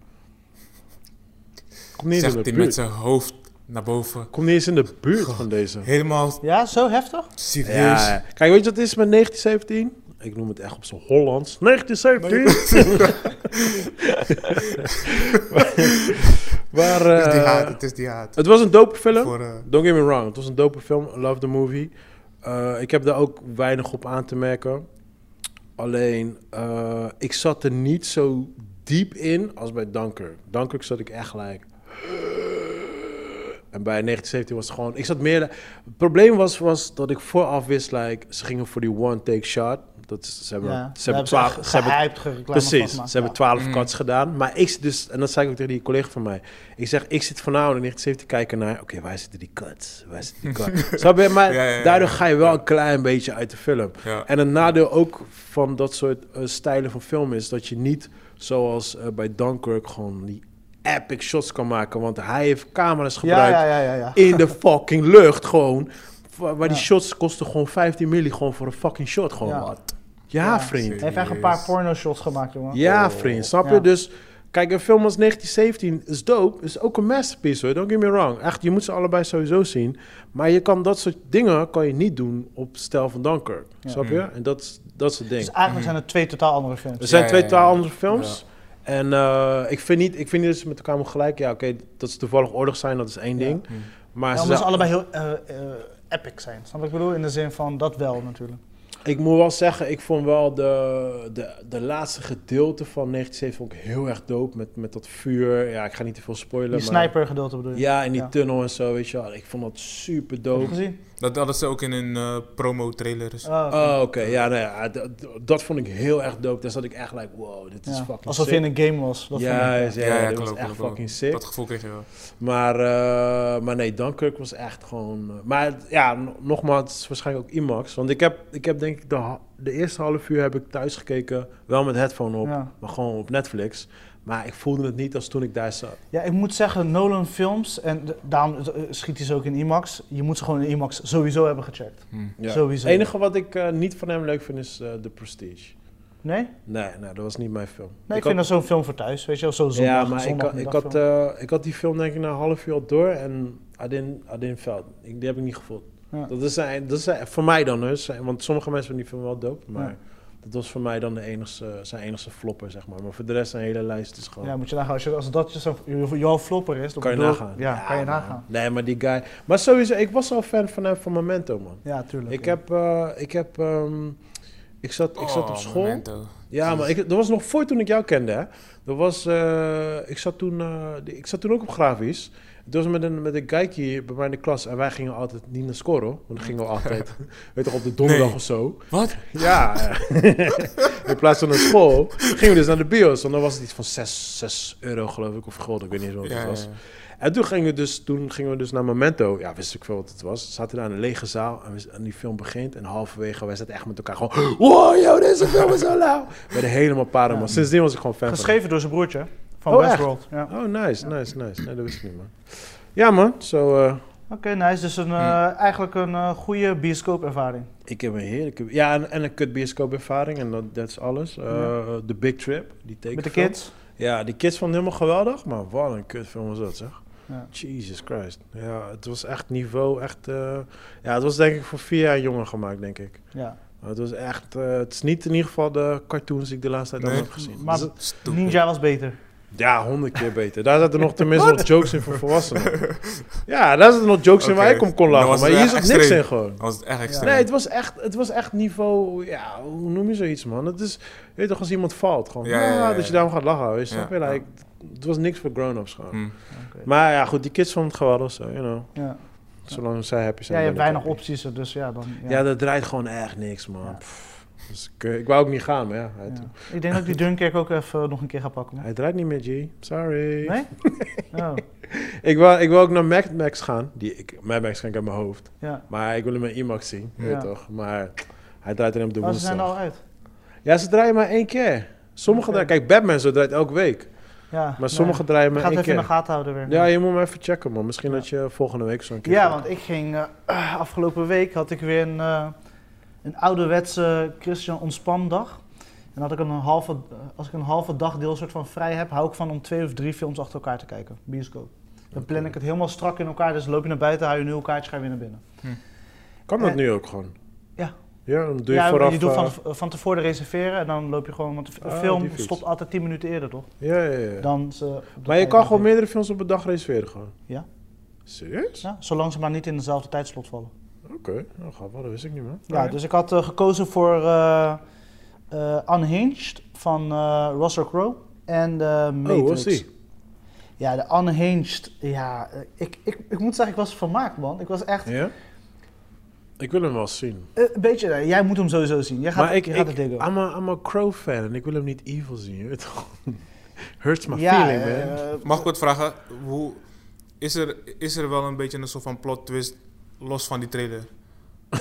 Kom niet eens in Zegt de hij met buurt. zijn hoofd naar boven. Kom niet eens in de buurt van deze. Helemaal Ja, zo heftig? serieus. Ja, kijk, weet je wat het is met 1917? Ik noem het echt op zijn Hollands. 1917! maar, Het is die eh, haat, het is die haat. het was een dope film. Voor, eh, Don't get me wrong, het was een dope film. Love the movie. Eh, ik heb daar ook weinig op aan te merken. Alleen, ik zat er niet zo diep in als bij Dunkirk. Dunkirk zat ik echt gelijk. En bij 1917 was het gewoon... Ik zat meer... Het probleem was, was dat ik vooraf wist, like, ze gingen voor die one-take shot. Dat is, ze hebben, Ja, ze hebben twaalf... ze precies, ze hebben ja. twaalf Mm. cuts gedaan. Maar ik dus... En dat zei ik ook tegen die collega van mij. Ik zeg, ik zit vanavond in 1917 te kijken naar... Oké, waar zitten die cuts? Waar zitten die cuts? Snap je? Maar Ja, ja, ja. daardoor ga je wel een klein beetje uit de film. ja. En een nadeel ook van dat soort eh, stijlen van film is dat je niet zoals eh, bij Dunkirk gewoon die epic shots kan maken. Want hij heeft camera's Ja, gebruikt ja, ja, ja. ja. in de fucking lucht gewoon. Waar die Ja. shots kosten gewoon 15 milli gewoon voor een fucking shot. Gewoon Ja. Ja, Ja, vriend. Hij heeft echt een paar porno-shots gemaakt, jongen. Ja, Oh. vriend. Snap je? Ja. Dus kijk, een film als 1917 is dope. Is ook een masterpiece hoor. Don't get me wrong. Echt, je moet ze allebei sowieso zien. Maar je kan dat soort dingen kan je niet doen op stijl van Dunkirk. Ja. Snap je? En dat is, dat is het ding. Dus eigenlijk zijn het twee totaal andere films. Er zijn Ja, twee ja, ja. totaal andere films. En eh, ik, vind niet, ik vind niet dat ze met elkaar moeten gelijk. Ja, oké, dat ze toevallig ordig zijn, dat is één Ja. ding. Hm. Maar Ja, ze zijn- allebei heel eh, eh, epic zijn. Snap wat ik bedoel? In de zin van dat wel natuurlijk. Ik moet wel zeggen, ik vond wel de, de, de laatste gedeelte van 1907 vond ik heel erg dope. Met, met dat vuur. Ja, ik ga niet te veel spoilen. Die sniper gedeelte bedoel je? Ja, in die Ja. tunnel en zo, weet je wel. Ik vond dat super Heb je dope. gezien? Dat hadden ze ook in hun eh, promo-trailers. Oh, oké. Oh, oké. Ja, nee, ja, d- d- dat vond ik heel erg dope. Daar zat ik echt like, wow, dit is Ja. fucking Alsof sick. je in een game was. Dat ja, ja, Ja, ja, dat klopt, was echt klopt, klopt. fucking sick. Dat gevoel kreeg je wel. Maar, eh, maar nee, Dunkirk was echt gewoon... eh, maar ja, n- nogmaals, is waarschijnlijk ook IMAX. Want ik heb, ik heb denk ik de, de eerste half uur heb ik thuis gekeken. Wel met headphone op, Ja. maar gewoon op Netflix. Maar ik voelde het niet als toen ik daar zat. Ja, ik moet zeggen, Nolan films, en de- daarom eh, schiet hij ze ook in IMAX. Je moet ze gewoon in IMAX sowieso hebben gecheckt. Hm. Ja. Sowieso. Het enige wat ik eh, niet van hem leuk vind is eh The Prestige. Nee? Nee, nee, dat was niet mijn film. Nee, ik, vind dat zo'n film voor thuis. Weet je wel, zo'n zondag, ja, maar ik, had- ik, had, eh, ik had die film denk ik na een half uur al door en I didn't, I didn't felt. Ik, die heb ik niet gevoeld. Ja. Dat is, dat is voor mij dan, zijn- want sommige mensen vinden die film wel dope, maar Ja. dat was voor mij dan de enigste, zijn enigste flopper, zeg maar. Maar voor de rest zijn hele lijst is gewoon... Ja, moet je nagaan. Als, je, als dat je zo, je- jouw flopper is, dan kan je bedoel- nagaan. Ja, kan je man. nagaan. Nee, maar die guy... Maar sowieso, ik was al fan van hem van Memento, man. Ja, tuurlijk. Ik ja. heb, eh, ik heb, ehm, ik zat, ik zat op Oh, school. Memento. Ja, maar ik, dat was nog voor toen ik jou kende, hè. Dat was, eh, ik, zat toen, eh, ik zat toen ook op grafisch. Het was met een, met een kijkje hier bij mij in de klas. En wij gingen altijd niet naar scoren. Want dan gingen we altijd, weet je, op de donderdag Nee. of zo. Wat? Ja. in plaats van naar school gingen we dus naar de bios. En dan was het iets van 6, 6 euro geloof ik. Of gulden, ik weet niet eens wat het Ja, was. ja, ja. En toen gingen, we dus, toen gingen we dus naar Memento. Ja, wist ik veel wat het was. We zaten daar in een lege zaal en, we, en die film begint. En halverwege, wij zaten echt met elkaar gewoon... Wow, yo, deze film is zo lauw. We werden helemaal. Ja. Sindsdien was ik gewoon fan van Geschreven door zijn broertje van Oh, echt? Westworld. Ja. Oh, nice, nice, nice. Nee, dat wist ik niet, man. Ja, man. Zo, eh, Oké, nice. Dus een, eh, eigenlijk een eh, goede bioscoopervaring. ik heb een heerlijke... Ja, en, en een kut bioscoopervaring. En dat dat is alles. Eh, Ja. The Big Trip, die Met de tekenfilm. kids. Ja, die kids vonden het helemaal geweldig. Maar wat een kutfilm was dat, zeg. Ja. Jesus Christ. Ja, het was echt niveau, echt... eh, ja, het was denk ik voor vier jaar jonger gemaakt, denk ik. Ja. Het was echt... eh, het is niet in ieder geval de cartoons die ik de laatste tijd Nee. allemaal heb gezien. Maar Dus. Ninja was beter. Ja, honderd keer beter. Daar zaten nog tenminste nog jokes in voor volwassenen. Ja, daar zaten nog jokes in waar ik om kon lachen. Maar het hier zat niks extreem. in gewoon. Dat was het echt extreem. Nee, het was, echt, het was echt niveau... Ja, hoe noem je zoiets, man? Het is... Je weet toch, als iemand valt, gewoon... Ja, ja, ja, dat je ja. daarom gaat lachen, weet je. Ja, snap je? ja. Like, het was niks voor grown-ups gewoon. Hm. Oké. Maar ja, goed, die kids vonden het geweldig, zo, you know. Ja. Zolang zij happy ja, zijn. je hebt weinig happy. opties, er, dus ja, dan... Ja. Ja, dat draait gewoon echt niks, man. Ja. Pff, dus ik, eh, ik wou ook niet gaan, maar ja. Hij, Ja. Ik denk dat ik die Dunkirk ook even nog een keer ga pakken. man. hij draait niet meer, G. Sorry. Nee? Oh, Ik wil, ik wil ook naar Mad Max gaan. Die, ik, Mad Max kan ik uit mijn hoofd. ja. Maar ik wil hem in IMAX zien, weet toch. Maar hij draait alleen op de Maar ze woensdag. zijn er al uit. Ja, ze draaien maar één keer. Sommige draaien... Kijk, Batman zo draait elke week. Ja, Maar sommige draaien maar ga het één even in de keer. gaten houden weer. Ja, je moet me even checken, man. Misschien Ja. dat je volgende week zo'n keer... Ja, gaat. want ik ging... eh, afgelopen week had ik weer een, eh, een ouderwetse Christian ontspandag. En dat ik een halve, als ik een halve dagdeel soort van vrij heb, hou ik van om twee of drie films achter elkaar te kijken. Bioscoop. Dan plan ik het helemaal strak in elkaar. Dus loop je naar buiten, hou je een nieuw kaartje, ga je weer naar binnen. Kan dat nu ook gewoon? ja. Ja, dan doe je ja, vooraf... je doet eh, van, van tevoren reserveren en dan loop je gewoon. Want de Ah, film stopt altijd 10 minuten eerder, toch? ja, ja, ja. Dan ze, maar je kan gewoon meerdere films op een dag reserveren gewoon? Ja. Serieus? Ja, zolang ze maar niet in dezelfde tijdslot vallen. Oké, nou gaat wel, dat wist ik niet man. Ja, dus ik had eh, gekozen voor eh, eh, Unhinged van eh Russell Crowe en de Matrix. Oh, was die? Ja, de Unhinged. Ja, ik, ik, ik moet zeggen, ik was vermaakt, man. Ik was echt... Ja? Ik wil hem wel zien. een beetje, jij moet hem sowieso zien. Jij gaat, maar ik, je gaat ik, het diggen. I'm a, I'm a Crow fan en ik wil hem niet evil zien, je weet toch? Hurts my ja, feeling, man. Mag ik wat vragen? Hoe, is, er, is er wel een beetje een soort van plot twist los van die trailer?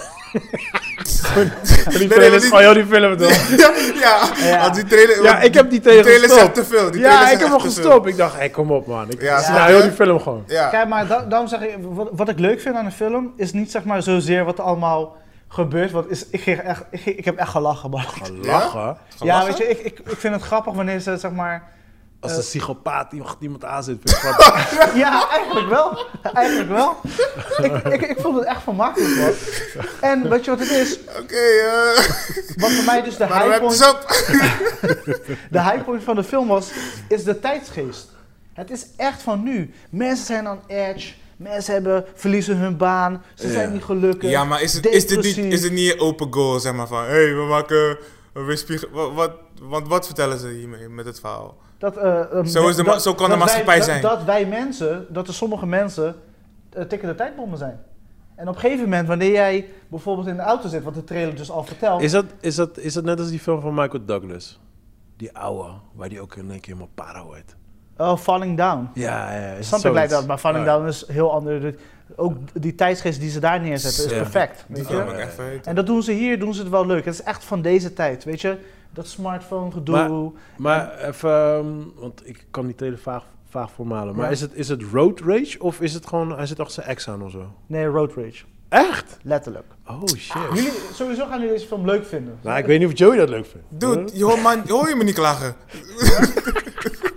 die nee, trailer maar is die- van jou die film toch? ja, ja, Ja. die trailer... Ja, ik heb die trailer Die trailer gestopt. te veel. Die trailer Ja, ik heb hem gestopt. Ik dacht, hé, kom op man. Ik Ja. zie Ja. nou heel die film gewoon. Ja. Kijk, maar da- daarom zeg ik, wat, wat ik leuk vind aan een film, is niet zeg maar zozeer wat er allemaal gebeurt. Want is, ik, ging echt, ik, ging- ik heb echt gelachen, man. Lachen. Ja, Gelachen? weet je, ik, ik, ik vind het grappig wanneer ze zeg maar... Als Eh. een psychopaat iemand, iemand aanzet, vind ik grappig. Ja, eigenlijk wel. Eigenlijk wel. Ik, ik, ik vond het echt vermakelijk, man. En weet je wat het is? Oké, eh... Wat voor mij dus de maar high wrap point, this up. de high point van de film was, is de tijdsgeest. Het is echt van nu. Mensen zijn aan edge. Mensen hebben, verliezen hun baan. Ze zijn niet gelukkig. Ja, maar is het, is, dit niet, is het niet een open goal, zeg maar, van... Hé, hey, we maken een weerspiegel... Wat, wat, want wat vertellen ze hiermee met het verhaal? Dat, eh, um, Zo is de ma- zo kan de dat maatschappij wij, zijn. Dat, dat wij mensen, dat er sommige mensen uh, tikkende tijdbommen zijn. En op een gegeven moment, wanneer jij bijvoorbeeld in de auto zit, wat de trailer dus al vertelt. Is dat, is, dat, is dat net als die film van Michael Douglas? Die oude, waar die ook in één keer helemaal para wordt. Oh, Falling Down. Ja, ja. Is Something like that, maar Falling Ja. Down is heel ander. Ook die tijdsgeest die ze daar neerzetten is perfect. Weet je? En dat doen ze hier, doen ze het wel leuk. Het is echt van deze tijd, weet je? Dat smartphone gedoe. Maar- Maar even, ehm, want ik kan die trailer vaag, vaag voormalen. Maar Ja. is, het, is het road rage of is het gewoon, hij zit achter zijn ex aan of zo? Nee, Road Rage. Echt? Letterlijk. Oh shit. Jullie, sowieso gaan jullie deze film leuk vinden. Nou, ik weet niet of Joey dat leuk vindt. Dude, je hoort, man, hoor je me niet klagen?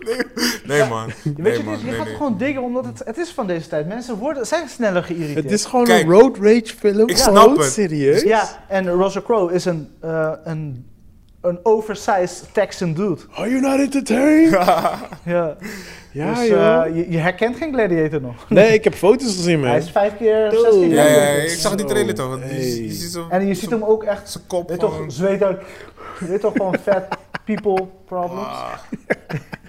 nee, nee, man. Je weet Nee, je, man. je Nee, gaat nee. gewoon diggen omdat het, het is van deze tijd. Mensen worden, zijn sneller geïrriteerd. Het is gewoon Kijk, een road rage film. ik Ja. snap het. serieus? Ja, en Russell Crowe is een, eh, een, een oversized Texan dude. Are you not entertained? Ja, ja, dus, joh. eh, je, je herkent geen Gladiator nog. nee, ik heb foto's gezien, man. Hij is vijf keer, zes keer Ja, ja, ik zag die trailer toch. Die- Hey. zo- En je ziet hem ook echt, Zijn kop weet toch, zweet uit, je weet toch gewoon fat people problems. Ah.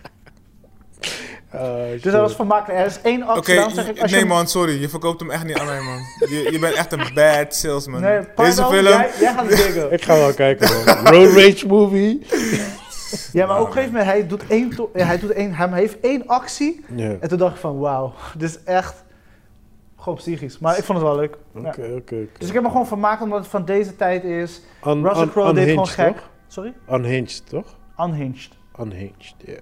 Oh, Dus dat was vermakelijk. Er is één actie, daarom zeg ik, als nee je... man, sorry. Je verkoopt hem echt niet aan mij, man. Je, je bent echt een bad salesman. Nee, Deze film... Jij, jij gaat het diggen. Ik ga wel kijken, man. road rage movie. Ja, maar op een gegeven moment, hij doet één, hij, doet één, hij heeft één actie. En toen dacht ik van, wauw, dit is echt gewoon psychisch. Maar ik vond het wel leuk. Oké, Ja. oké. Dus ik heb me gewoon vermaakt omdat het van deze tijd is. Un- Russell un- Crowe deed gewoon gek. toch? Sorry? Unhinged, toch? Unhinged. Unhinged, ja.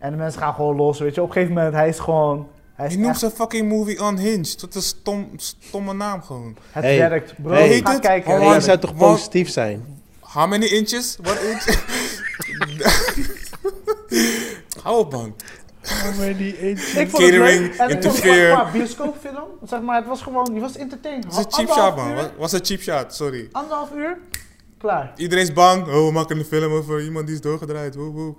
En de mensen gaan gewoon los, weet je. Op een gegeven moment, hij is gewoon... Hij is Je noemt echt, zijn fucking movie Unhinged. Wat een stom, stomme naam gewoon. het Hey. werkt, bro. Hey. Ga het? kijken. Oh, het zou toch positief zijn? How many inches? What inch? Hou op, man. Maar die eentje. Ik vond het Catering, leuk. En ik vond het qua bioscoopfilm, zeg maar, het was gewoon, je was entertained. Het is een cheap shot, man. uur, was een cheap shot, sorry. Anderhalf uur, klaar. Iedereen is bang. Oh, we maken een film over iemand die is doorgedraaid. Woe, woe.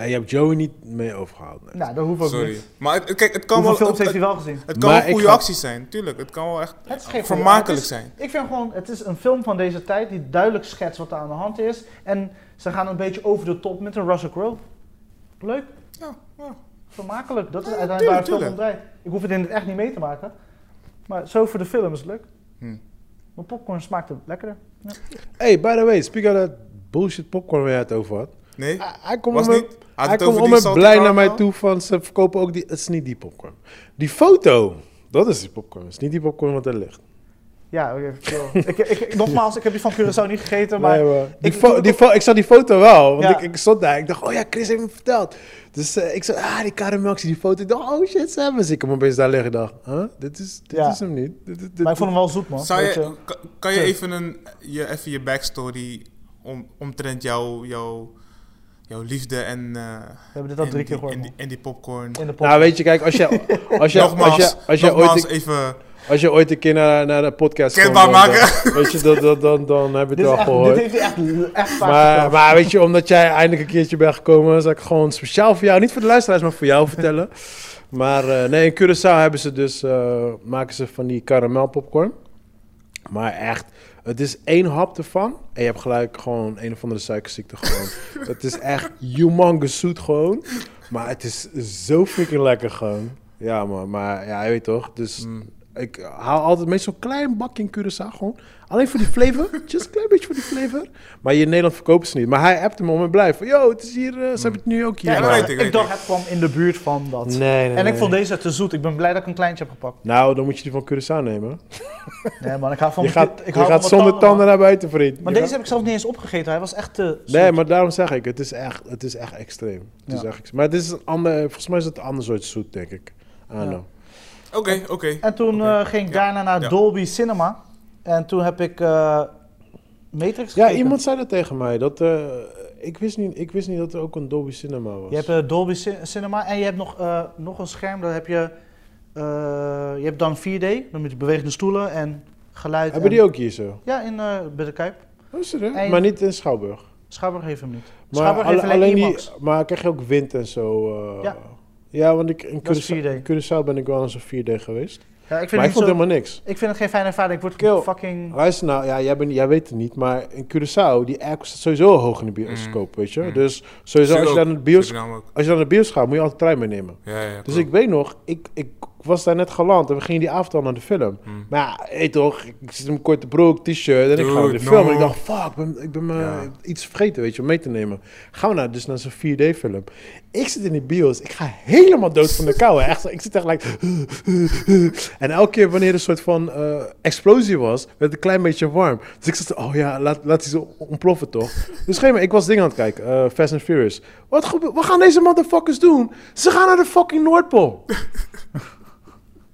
Hey, je hebt Joey niet mee overgehaald. nee. Nou, dat hoeft ook Sorry. niet. Maar het, kijk, het kan Hoeveel wel... films heeft het, hij wel gezien? het kan Maar wel goede ga- acties zijn, tuurlijk. Het kan wel echt Het is geen vermakelijk het is- zijn. Ik vind gewoon, het is een film van deze tijd die duidelijk schetst wat er aan de hand is. En ze gaan een beetje over de top met een Russell Crowe. Leuk, Ja, ja. vermakelijk. Dat is Ja, uiteindelijk waar het film om draait. Ik hoef het in het echt niet mee te maken. Maar zo voor de film is het leuk. Hm. Mijn popcorn smaakte lekkerder. Ja. Hey, by the way, speak of that bullshit popcorn waar je het over had. Nee? Hij, hij komt Was om niet? Had hij komt om die me salty blij naar mij toe van ze verkopen ook die... Het is niet die popcorn. Die foto, dat is die popcorn. Het is niet die popcorn wat er ligt. Ja, ik, ik, nogmaals, ik heb die van Curaçao niet gegeten, maar... Nee, maar die ik- die ik zag die foto wel, want Ja. ik, ik stond daar. Ik dacht, oh ja, Chris heeft me verteld. Dus eh, ik zei, ah, die karamel, ik zie die foto. Ik dacht, oh shit, ze hebben ze. Ik heb hem opeens daar liggen. Ik dacht, huh? dit, is, dit Ja. is hem niet. Dit, dit, dit- Maar ik vond hem wel zoet, man. Zou je, kan, je Zo. even, een, je, even je backstory om, omtrent jouw, jouw, jouw liefde en, eh We hebben dit al drie die- keer gehoord, en, die, en die popcorn. In de pot. Nou, weet je, kijk, als je, als je, nogmaals, als je, als je, nogmaals ooit, even als je ooit een keer naar, naar de podcast Kenbaar komt, dan- maken. dan- weet je, dan, dan, dan, dan heb je het wel echt, gehoord. dit heeft echt, echt vaak Maar, maar weet je, omdat jij eindelijk een keertje bent gekomen, zal ik gewoon speciaal voor jou, niet voor de luisteraars, maar voor jou vertellen. Maar eh, nee, in Curaçao hebben ze dus, eh, maken ze van die caramel popcorn. Maar echt, het is één hap ervan en je hebt gelijk gewoon een of andere suikerziekte gewoon. het is echt humongous zoet gewoon, maar het is zo freaking lekker gewoon. Ja man, maar ja, je weet toch, dus... Mm. Ik haal altijd meestal zo'n klein bakje in Curaçao gewoon. Alleen voor die flavor. Just een klein beetje voor die flavor. Maar hier in Nederland verkopen ze niet. Maar hij appt hem om en blij van... Yo, het is hier... eh, ze hebben het nu ook hier. Ja, ik, weet ik, dacht, het kwam in de buurt van dat. Nee, nee, en ik nee. vond deze te zoet. Ik ben blij dat ik een kleintje heb gepakt. Nou, dan moet je die van Curaçao nemen. Nee, man, ik hou van Je mijn- gaat, ik je gaat van zonder tanden naar buiten, vriend. Maar Je deze gaat- heb ik zelf niet eens opgegeten. Hij was echt te zoet. Nee, maar daarom zeg ik, het is echt, het is echt extreem. Het is echt. Maar het is een ander, volgens mij is het een ander soort zoet, denk ik. I don't Ja. know. Oké, oké. En toen eh, ging ik Ja. daarna naar Ja. Dolby Cinema. En toen heb ik eh, Matrix Ja, gekeken. iemand zei dat tegen mij. Dat, eh, ik, wist niet, ik wist niet dat er ook een Dolby Cinema was. Je hebt Dolby Ci- Cinema en je hebt nog, eh, nog een scherm. Daar heb je, eh, je hebt dan 4D, dan met bewegende stoelen en geluid. Hebben en- die ook hier zo? Ja, in eh bij de Kuip. Oh? En- Maar niet in Schouwburg. Schouwburg heeft hem niet. Maar Schouwburg heeft alleen, die, IMAX. maar krijg je ook wind en zo? eh? Ja. Ja, want ik, in Curaçao, 4D. Curaçao ben ik wel eens een 4D geweest. Ja, ik vind, Maar ik het vond zo- helemaal niks. ik vind het geen fijne ervaring. Ik word Kill. fucking... Luister nou, ja, jij, bent, jij weet het niet, maar in Curaçao, die airco staat sowieso hoog in de bioscoop, weet je. Mm. Dus sowieso, als je, dan naar de bios, als je dan naar de bios gaat, moet je altijd trein meenemen. Ja, ja, Dus ik weet nog, ik, ik was daar net geland en we gingen die avond al naar de film. Mm. Maar ja, hey toch, ik zit in mijn korte broek, t-shirt en ik ga naar de film. En ik dacht, fuck, ik ben, ik ben me Ja. iets vergeten, weet je, om mee te nemen. Gaan we naar, dus naar zo'n 4D-film. Ik zit in die bios, ik ga helemaal dood van de kou. hè. Echt, ik zit echt like... En elke keer wanneer er een soort van eh, explosie was, werd het een klein beetje warm. Dus ik zat, oh ja, laat, laat die zo ontploffen toch. Dus geen ik was dingen aan het kijken, eh, Fast and Furious. Wat, wat gaan deze motherfuckers doen? Ze gaan naar de fucking Noordpool.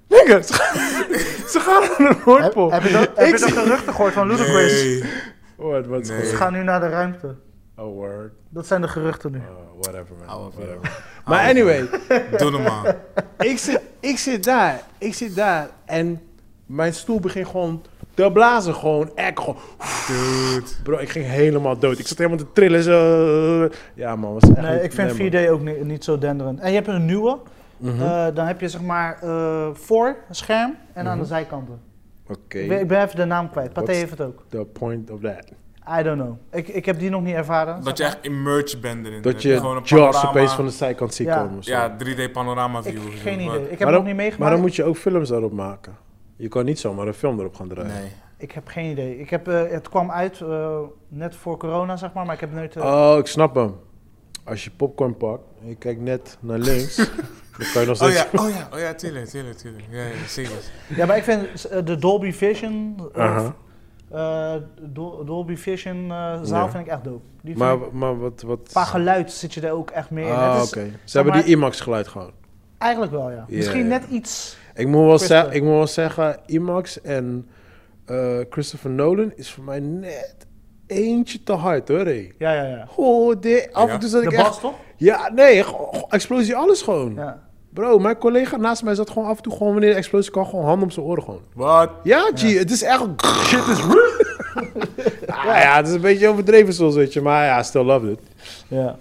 Nigga, ze, gaan- ze gaan naar de Heb, Noordpool. heb je dat, heb je dat geruchten gehoord van Ludacris? Nee. What, what's Nee. Ze gaan nu naar de ruimte. Oh, word. Dat zijn de geruchten nu. Oh, whatever, man. Oude Whatever. Maar anyway, Doe normaal. ik zit, ik zit daar. Ik zit daar. En mijn stoel begint gewoon te blazen. Gewoon, echt gewoon. Dude. Bro, ik ging helemaal dood. Ik zat helemaal te trillen. Zo. Ja, man. Was echt Nee, ik vind nee, man. 4D ook niet, niet zo denderend. En je hebt een nieuwe. Mhm. Eh, dan heb je zeg maar eh, voor een scherm en aan de zijkanten. Oké, Ik, ben, ik ben even de naam kwijt. Pathé heeft het ook. the point of that. I don't know. Ik, ik heb die nog niet ervaren. Dat je echt immersed bent erin. Dat je je gewoon een Jaws opeens van de zijkant ziet Ja. komen. zo. Ja, 3D panorama view. Ik, geen idee. Ik heb maar, het nog niet meegemaakt. maar dan moet je ook films daarop maken. Je kan niet zomaar een film erop gaan draaien. Nee. Ik heb geen idee. Ik heb, eh, het kwam uit eh, net voor corona, zeg maar, maar ik heb nooit... Oh, ik snap hem. Als je popcorn pakt en je kijkt net naar links, dan kan je nog Oh ja, oh ja, oh ja, tuurlijk, tuurlijk, tuurlijk. Ja, ja, zeker. Ja, maar ik vind eh, de Dolby Vision, eh, eh, Dol- Dolby Vision zaal Ja. vind ik echt dope. Die Maar, ik- maar wat... wat... qua geluid zit je er ook echt meer in. Ah, oké. Ze hebben maar- die IMAX geluid gewoon. Eigenlijk wel, ja. Misschien net iets... Ik moet wel, ik moet wel zeggen, IMAX en eh, Christopher Nolan is voor mij net eentje te hard hoor. Hé. Ja, ja, ja. Oh, de, af en toe zat De ik echt... bas, toch? Ja, nee, explosie alles gewoon. Ja. Bro, mijn collega naast mij zat gewoon af en toe gewoon wanneer de explosie kwam, gewoon hand op zijn oren gewoon. Wat? Ja, G, het is echt... Shit is ja, ja, het is een beetje overdreven soms, weet je. Maar ja, I still love it. ja.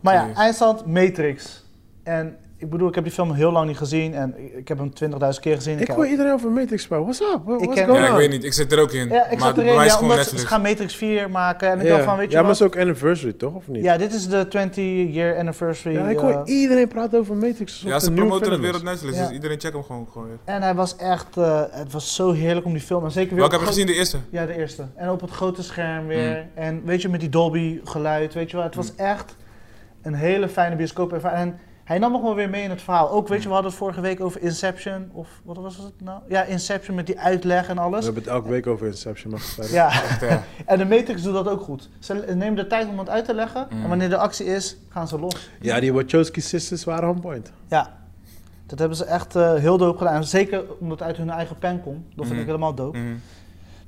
Maar ja, eindstand Matrix. En ik bedoel, ik heb die film heel lang niet gezien en ik- ik heb hem 20.000 keer gezien. Ik hoor iedereen over Matrix praten. What's up? What- Ik What's ken- going Ja, ik weet niet. Ik zit er ook in. Ja, ik maar zat het erin, ja, gewoon omdat ze, Netflix. ze gaan Matrix 4 maken. En ik Ja. dacht van, weet je ja, maar het is ook anniversary, toch? Of niet? Ja, dit is de 20-year anniversary. Ja, ik eh, hoor iedereen praten over Matrix. Ja, ze promoten het film weer op Netflix, Ja. dus iedereen check hem gewoon. gewoon weer. en hij was echt, eh, het was zo heerlijk om die film. En zeker weer Welke heb je gezien? De eerste? Ja, de eerste. En op het grote scherm weer. Mm. En weet je, met die Dolby geluid, weet je wel. Het was echt een hele fijne bioscoop. En Hij nam nog wel weer mee in het verhaal. Ook, weet je, we hadden het vorige week over Inception. Of wat was het nou? Ja, Inception met die uitleg en We alles. hebben het elke week over Inception, verder? Ja, Echt, ja. en de Matrix doet dat ook goed. Ze nemen de tijd om het uit te leggen. Mm. En wanneer de actie is, gaan ze los. Ja, die Wachowski sisters waren on point. Ja, dat hebben ze echt eh, heel dope gedaan. Zeker omdat het uit hun eigen pen komt. Dat vind ik helemaal dope. Mhm.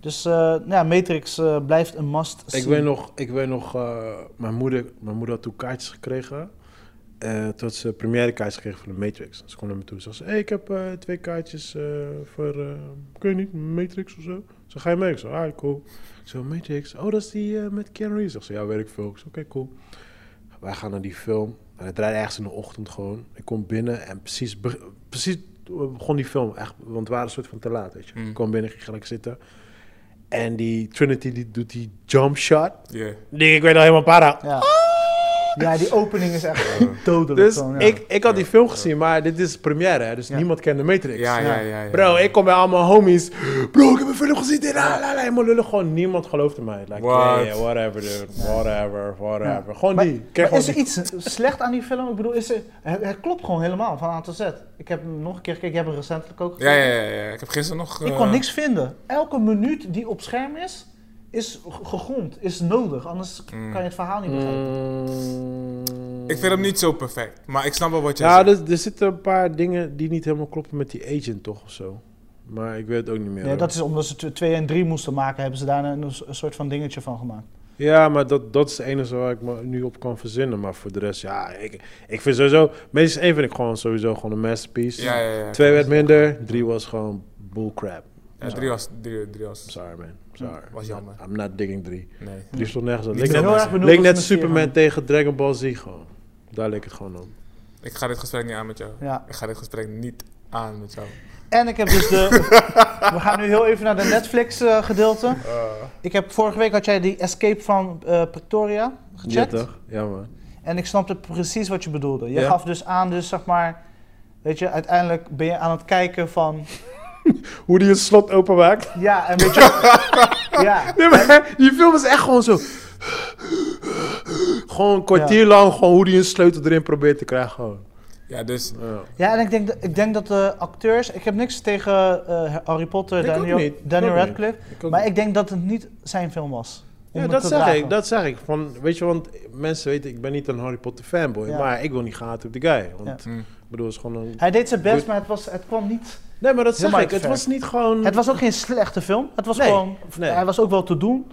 Dus eh, nou ja, Matrix eh, blijft een must Ik weet nog, ik weet nog mijn, moeder, mijn moeder had toen kaartjes gekregen. Eh toen ze première kaartjes gekregen voor de Matrix. Ze kwam naar me toe en zei ze, hey, ik heb eh, twee kaartjes eh, voor, eh, ik weet niet, Matrix of zo. Zo ga je mee? Ik zei, ah, cool. Ik zo, Matrix, oh, dat is die met Keanu Reeves. Ik zei, ja, weet ik veel. Ik zei, oké, cool. Wij gaan naar die film. En het draait ergens in de ochtend gewoon. Ik kom binnen en precies, be- precies begon die film. Echt, want we waren een soort van te laat, weet je. Mm. Ik kwam binnen, ging gelijk zitten. En die Trinity die doet die jump shot. Yeah. Ik weet al helemaal para. Ja. ja, die opening is echt dodelijk. Dus gewoon, ja. ik, ik had die film gezien, maar dit is première, hè, dus Ja. niemand kende Matrix. Ja, ja, Ja. ja. ja. Bro, ik kom bij allemaal homies. Bro, ik heb een film gezien. Dit, la, la, la, helemaal lullen. Gewoon niemand geloofde mij. Like, What? yeah, yeah, whatever, dude. Whatever, whatever. Gewoon Maar- die. Maar gewoon is er die. iets slecht aan die film? Ik bedoel, is er, het, het klopt gewoon helemaal van A tot Z. Ik heb hem nog een keer gekeken, ik heb hem recentelijk ook Ja, gekeken. ja, ja, ja. Ik heb gisteren nog... Ik eh, kon niks vinden. Elke minuut die op scherm is, is gegrond, is nodig. Anders Mm. kan je het verhaal niet begrijpen. Mm. Ik vind hem niet zo perfect, maar ik snap wel wat je Ja, zegt. er, er zitten een paar dingen die niet helemaal kloppen met die agent, toch? Of zo. Maar ik weet het ook niet meer. Nee, hoor. dat is omdat ze 2 en 3 moesten maken, hebben ze daar een, een soort van dingetje van gemaakt. Ja, maar dat, dat is de enige waar ik me nu op kan verzinnen. Maar voor de rest, ja, ik, ik vind sowieso... Meestal één vind ik gewoon sowieso gewoon een masterpiece. Ja, ja, ja. Twee werd minder, drie was gewoon bullcrap. Ja, drie was... Drie, drie was... Sorry, man. Sorry. Was jammer. I'm not digging drie. Nee. Drie stond nergens Leek veel net, heel erg leek net Superman tegen Dragon Ball Z gewoon. Daar leek het gewoon op. Ik ga dit gesprek niet aan met jou. Ja. Ik ga dit gesprek niet aan met jou. En ik heb dus de... we gaan nu heel even naar de Netflix eh, gedeelte. Ik heb, vorige week had jij die Escape from eh, Pretoria Ja, gecheckt. toch? Ja, man. En ik snapte precies wat je bedoelde. Je Ja? gaf dus aan, dus zeg maar, weet je, uiteindelijk ben je aan het kijken van, Hoe die het slot openmaakt. ja, en weet je, ja, Nee, maar die film is echt gewoon zo... Gewoon een kwartier lang, gewoon hoe die een sleutel erin probeert te krijgen. Gewoon. Ja, dus... Ja. ja, en ik denk, dat- ik denk dat de acteurs, ik heb niks tegen eh, Harry Potter, Ik Daniel, niet. Ik Daniel. Radcliffe, Ik maar niet. ik denk dat het niet zijn film was. om Ja, dat te zeg dragen. ik. Dat zeg ik. Van, weet je, want mensen weten, ik ben niet een Harry Potter fanboy, Ja. maar ik wil niet gaan op die guy. Want ik bedoel, het is gewoon een... Hij deed zijn best, maar het, was, het kwam niet. Nee, maar dat zeg ik. Het ver. was niet gewoon... Het was ook geen slechte film. Het was Nee, gewoon, nee. hij was ook wel te doen.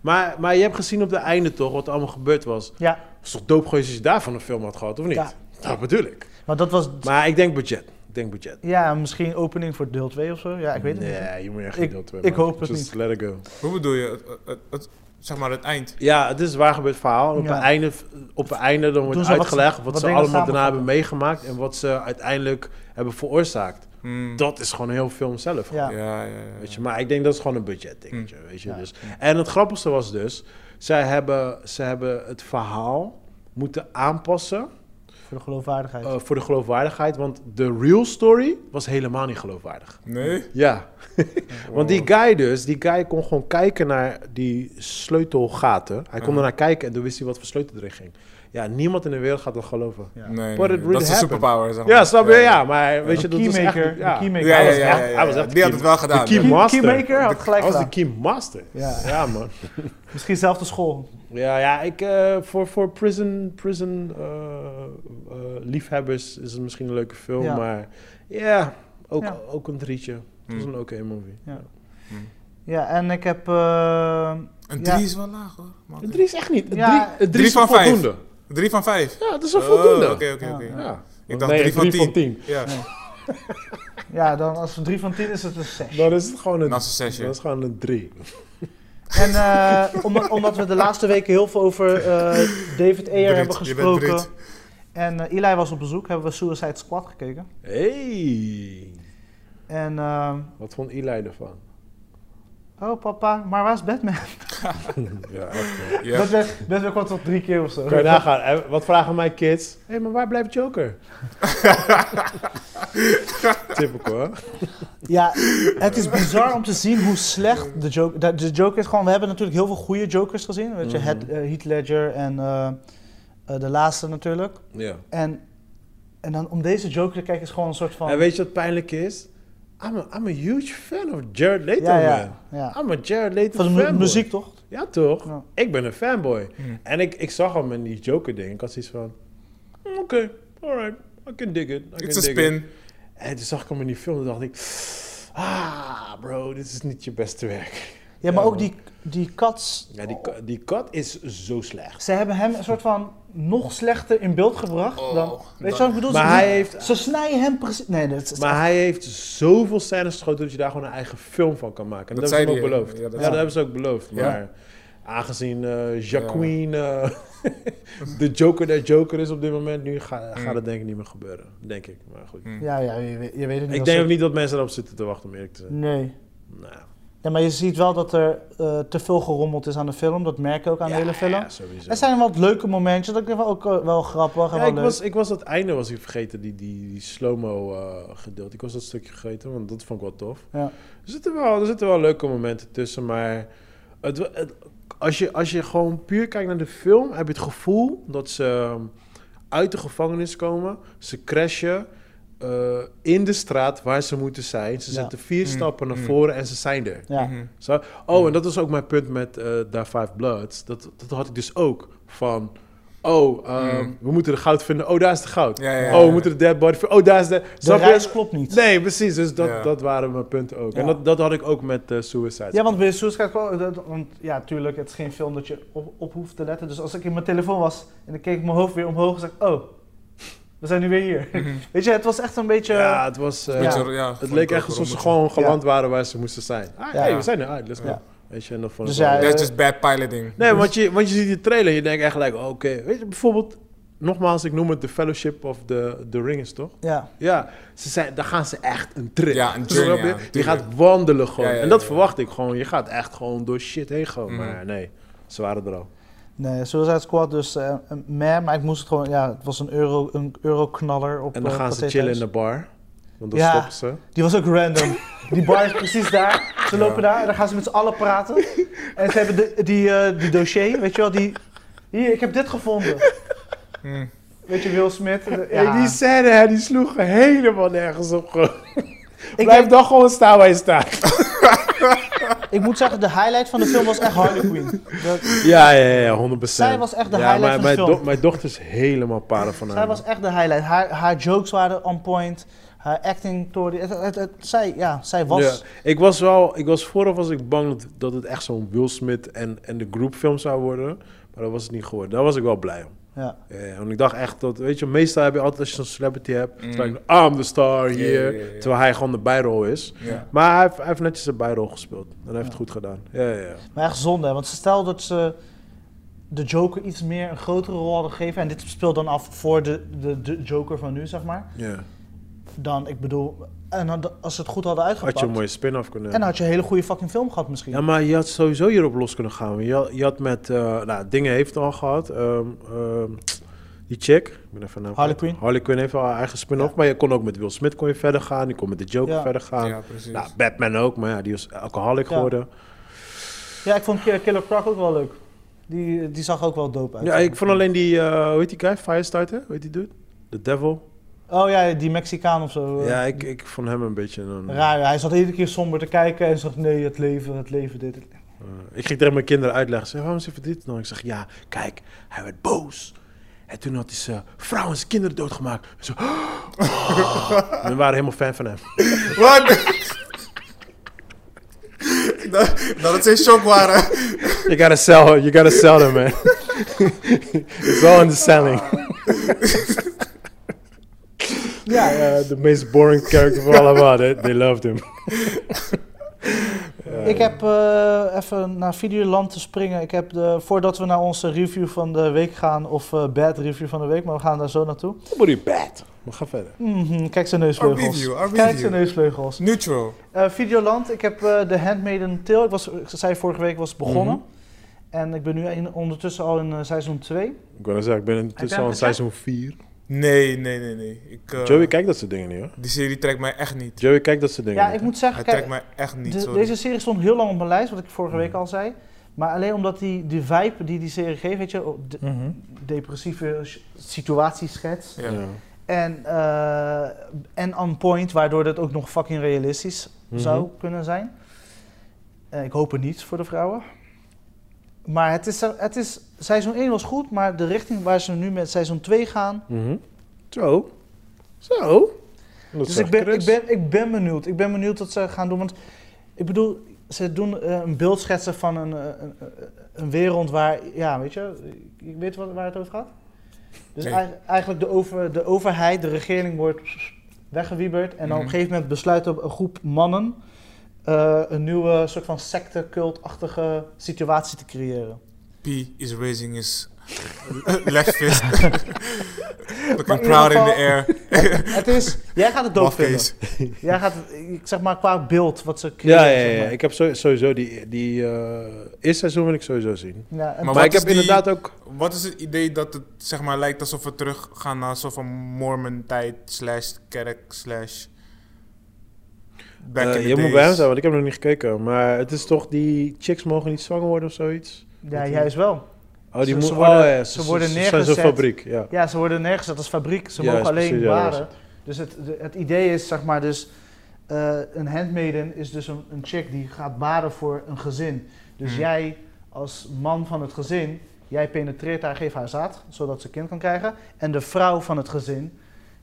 Maar, maar je hebt gezien op het einde toch, wat er allemaal gebeurd was. Ja, Het is toch geweest als je daarvan een film had gehad, of niet? Ja. Dat bedoel ik. maar dat was, Maar ik denk budget. Ik denk budget. ja, misschien opening voor deel 2 of zo. Ja, ik weet het niet. Nee, je moet echt Ik- geen deel 2 ik hoop het Just niet. let it go. Hoe bedoel je? Het, het, het- zeg maar het eind. Ja, het is waar gebeurd verhaal. En op, Ja. het einde, op het einde dan Doen wordt ze wat uitgelegd ze- wat, wat ze allemaal daarna hebben meegemaakt en wat ze uiteindelijk hebben veroorzaakt. Hm. Dat is gewoon heel film zelf. Ja. Ja, ja, ja. Weet je, maar ik denk dat is gewoon een budget dingetje, weet je. Ja. Dus. En het grappigste was dus, zij hebben, ze hebben het verhaal moeten aanpassen Voor de geloofwaardigheid. eh, voor de geloofwaardigheid, want de real story was helemaal niet geloofwaardig. Nee? Ja, want die guy dus, die guy kon gewoon kijken naar die sleutelgaten. Hij kon Uh-huh. ernaar kijken en toen wist hij wat voor sleutel erin ging. Ja, niemand in de wereld gaat dat geloven. Ja. Nee, But nee, it nee. really dat is een superpower, zeg maar. Ja, snap je? Ja, maar weet je, dat was echt... keymaker, Ja. de keymaker. Ja, Hij ja, was ja, echt- ja, hij was ja. echt Die had de het wel gedaan. De key ja. master. Keymaker had gelijk Hij was de gedaan. key master. Ja. Ja, man. Misschien zelf de school. Ja, ja ik, eh, voor, voor prison, prison eh, eh, liefhebbers is het misschien een leuke film, Ja. maar ja, ook, Ja. ook een drietje. Het was Hm. een oké movie. Ja. Ja, en ik heb... Een Ja. 3 is wel laag hoor. Maar Een drie is echt niet. Een Ja, drie, een drie drie is van een vijf. Voldoende. 3 van 5. Ja, dat is een voldoende. Oké, oké, oké. Ja. Ik dacht Nee, drie van drie van tien. tien. Ja, ja, dan als het 3 van 10 is het een 6. Dan is het gewoon een, dat is een zesje. dat is gewoon een drie. En eh, omdat, omdat we de laatste weken heel veel over eh, David Ayer Brit, hebben je bent gesproken. Brit. En eh, Eli was op bezoek, hebben we Suicide Squad gekeken. Hey. En, eh, Wat vond Eli ervan? Oh papa, maar waar is Batman? ja, echt. Ja. Batman, Batman kwam tot drie keer of zo. Kan je nagaan? Wat vragen mijn kids? Hé, hey, maar waar blijft Joker? Typical, hè? Ja, het is bizar om te zien hoe slecht de Joker... De, de Joker is gewoon... We hebben natuurlijk heel veel goede Jokers gezien. Weet je. Het- eh, Heath Ledger en... eh, Eh, de laatste natuurlijk. Ja. En, en dan om deze Joker te kijken is gewoon een soort van... En weet je wat pijnlijk is? I'm a, I'm a huge fan of Jared Leto, ja, ja, man. ja. I'm a Jared Leto Van de fanboy. muziek toch? Ja, toch? Ja. Ik ben een fanboy. En ik, ik zag hem in die Joker-ding. Ik had zoiets van... "Mm, Oké, alright. I can dig it. I can It's a dig spin. It. En toen zag ik hem in die film en dacht ik... Ah, bro, dit is niet je beste werk. Ja, maar Ja, ook die, die Cats... Ja, die, die kat is zo slecht. Ze hebben hem een soort van nog slechter in beeld gebracht Oh, dan... Weet je wat ik bedoel? Maar Ze- hij heeft- Ze snijden hem precies... Nee, dat is Maar hij heeft zoveel scènes geschoten dat je daar gewoon een eigen film van kan maken. En dat, Dat hebben ze ook beloofd. ja, Ja, dat hebben ze ook beloofd. Ja. Maar aangezien eh Jacqueline eh, de Joker der Joker is op dit moment, nu ga- gaat Mm. het denk ik niet meer gebeuren. Denk ik, maar goed. Hmm. Ja, ja, je, weet- je weet het niet. Ik denk ook niet dat mensen erop zitten te wachten om eerlijk te zijn. Nee. Nou, Ja, maar je ziet wel dat er eh, te veel gerommeld is aan de film. Dat merk je ook aan ja, de hele film. Ja, sowieso. Er zijn wel leuke momentjes. Dat ik wel ook eh, wel grappig en Ja, wel ik, leuk. was, ik was dat einde was ik vergeten, die, die, die slow-mo eh, gedeelte. Ik was dat stukje vergeten, want dat vond ik wel tof. Ja. Er zitten wel, er zitten wel leuke momenten tussen, maar het, het- als, je, als je gewoon puur kijkt naar de film, heb je het gevoel dat ze uit de gevangenis komen. Ze crashen eh, in de straat waar ze moeten zijn. Ze Ja. zetten vier Mm, stappen naar mm. voren en ze zijn er. Ja. Mhm. Zo. Oh, en dat was ook mijn punt met eh daar Five Bloods. Dat, dat had ik dus ook. Van, oh, ehm, Mm. we moeten de goud vinden. Oh, daar is de goud. Ja, ja, oh, we ja. moeten de dead body vinden. Oh, daar is de... Je? reis klopt niet. Nee, precies. Dus dat, Ja. dat waren mijn punten ook. En dat, dat had ik ook met eh, Suicide. Ja, want bij Suicide Squad, dat- want ja, tuurlijk, het is geen film dat je op, op hoeft te letten. Dus als ik in mijn telefoon was en ik keek mijn hoofd weer omhoog en zei ik, oh, we zijn nu weer hier. Mhm. Weet je, het was echt een beetje... Ja, het was... eh. Beetje, ja, Het leek echt alsof ze gewoon geland waren waar ze moesten zijn. Ah, Ja. hey, we zijn eruit. Let's go. Ja. Weet je, en dat vond Dus ik. Dat is just bad piloting. Nee, want je, want je ziet die trailer en je denkt echt gelijk, oh, oké. Weet je, bijvoorbeeld, nogmaals, ik noem het The Fellowship of the, the Ring is toch? Ja, Ja, ze zijn, dan gaan ze echt een trip. Ja, een journey, je? ja, je tuurlijk. gaat wandelen gewoon. Ja, ja, en dat ja, ja. verwacht ik gewoon. Je gaat echt gewoon door shit heen gaan. Mhm. Maar nee, ze waren er al. Nee, Suicide Squad dus eh een meh, maar ik moest het gewoon... Ja, het was een euro, een euroknaller op En dan eh, gaan ze chillen in de bar. Want dan Ja. stoppen ze. Die was ook random. Die bar is precies daar. Ze Ja. lopen daar en dan gaan ze met z'n allen praten. En ze hebben de, die, eh, die dossier, weet je wel, die... Hier, ik heb dit gevonden. Hmm. Weet je, Will Smith. eh, Hey, Ja. die scène, hè, die sloeg helemaal nergens op. ik, Blijf denk- dan gewoon staan waar je staat. ik moet zeggen, de highlight van de film was echt Harley Quinn. Dat, Ja, ja, ja, 100%. Zij was echt de ja, highlight maar van de mijn, film. do- mijn dochter is helemaal para van haar. zij was echt de highlight. Haar, haar jokes waren on point. Haar acting, Tori, het, het, het- zij, ja, zij was... Ja, ik was wel, ik was vooraf was ik bang dat, dat het echt zo'n Will Smith en, en de groepfilm zou worden. Maar dat was het niet geworden. Daar was ik wel blij om. Ja. Ja, want ik dacht echt dat, weet je, meestal heb je altijd als je zo'n celebrity hebt, Mm. mm. I'm the star hier, terwijl hij gewoon de bijrol is. Maar hij heeft, hij heeft netjes zijn bijrol gespeeld en hij heeft Ja. het goed gedaan. Ja, ja, ja. Maar echt zonde, hè, want stel dat ze de Joker iets meer een grotere rol hadden gegeven... en dit speelt dan af voor de, de, de Joker van nu, zeg maar... ja. dan, ik bedoel, en als ze het goed hadden uitgepakt... Had je een mooie spin-off kunnen en dan had je een hele goede fucking film gehad misschien. Ja, maar je had sowieso hierop los kunnen gaan. Je had, je had met, eh, nou, Dingen heeft het al gehad. ehm, ehm, die chick. Ik ben even naar Harley Quinn. Harley Quinn heeft al haar eigen spin-off. Ja. Maar je kon ook met Will Smith kon je verder gaan. Je kon met de Joker Ja. verder gaan. Ja, precies. Nou, Batman ook, maar ja, die was alcoholic Ja. geworden. Ja, ik vond Ki- Killer Croc ook wel leuk. Die, die zag ook wel dope uit. Ja, ik vond alleen die, eh hoe heet die guy? Firestarter? Hoe heet die dude? The Devil? Oh ja, die Mexicaan of zo. eh, Ja, ik, ik vond hem een beetje een... Raar, hij zat iedere keer somber te kijken en zegt nee, het leven, het leven, dit. het- eh, ik ging tegen mijn kinderen uitleggen. Ze zeggen, waarom zit dit nou? Ik zeg, ja, kijk, hij werd boos. En toen had hij zijn vrouw en zijn kinderen doodgemaakt. En Zo, en we waren helemaal fan van hem. Wat? dat, dat het zijn shock waren. You gotta sell, you gotta sell them, man. It's all in the selling. Ja, Ja, the most boring character of all about it. They loved him. ik heb eh, even naar Videoland te springen. Ik heb de, voordat we naar onze review van de week gaan, of eh, bad review van de week, maar we gaan daar zo naartoe. Pretty bad. Maar ga verder. Mhm, kijk zijn Our neusvleugels. review, our Kijk zijn neusvleugels. Neutral. Eh, Videoland, ik heb eh The Handmaiden Tale, ik, was, ik zei vorige week was begonnen. Mhm. En ik ben nu in, ondertussen al in eh, seizoen 2. Ik wil zeggen, ik ben intussen hem al in seizoen 4. Nee, nee, nee, nee. Ik, eh, Joey kijkt dat soort dingen niet, hoor. Die serie trekt mij echt niet. Joey kijkt dat soort dingen Ja, niet. ik moet zeggen, Hij trekt mij echt niet, de- sorry. deze serie stond heel lang op mijn lijst, wat ik vorige week al zei. Maar alleen omdat die, die vibe die die serie geeft, weet je, Mhm. depressieve sh- situatie schetst. Ja. En, eh, en on point, waardoor dat ook nog fucking realistisch Mhm. zou kunnen zijn. Eh, ik hoop het niet voor de vrouwen. Maar het is, het is, seizoen 1 was goed, maar de richting waar ze nu met seizoen 2 gaan. Mhm. Zo. Zo. Dat dus ik ben, Chris. ik, ben, ik ben benieuwd. Ik ben benieuwd wat ze gaan doen. Want ik bedoel, ze doen eh, een beeld schetsen van een, eh, een, een, een wereld waar, ja, weet je, ik weet wat, waar het over gaat. Dus Nee. eigenlijk- eigenlijk de, over, de overheid, de regering wordt weggewieberd. En dan op Mhm. een gegeven moment besluit een groep mannen eh, een nieuwe soort van secte-cultachtige situatie te creëren. P is raising his left fist. Looking in proud in the air. het is, jij gaat het dood vinden. Jij gaat het, ik zeg maar qua beeld wat ze creëren. Ja, ja, ja, maar. ik heb sowieso die, die eh eerste seizoen wil ik sowieso zien. Ja, Maar ik is heb die- inderdaad ook... Wat is het idee dat het zeg maar lijkt alsof we terug gaan naar een soort van Mormon tijd slash kerk slash back eh, in the je moet bij hem zijn, want ik heb nog niet gekeken. Maar het is toch die chicks mogen niet zwanger worden of zoiets? Ja, juist wel. Oh, die Ze- moet, ze worden- oh, ja, ze worden Ze zijn fabriek, ja. Ja, ze worden neergezet als fabriek. Ze Juist, mogen alleen precies, baren. Dus het, de- het idee is, zeg maar, dus... eh, een handmaiden is dus een, een chick die gaat baren voor een gezin. Dus Hmm. jij als man van het gezin, jij penetreert haar, geeft haar zaad, zodat ze kind kan krijgen. En de vrouw van het gezin,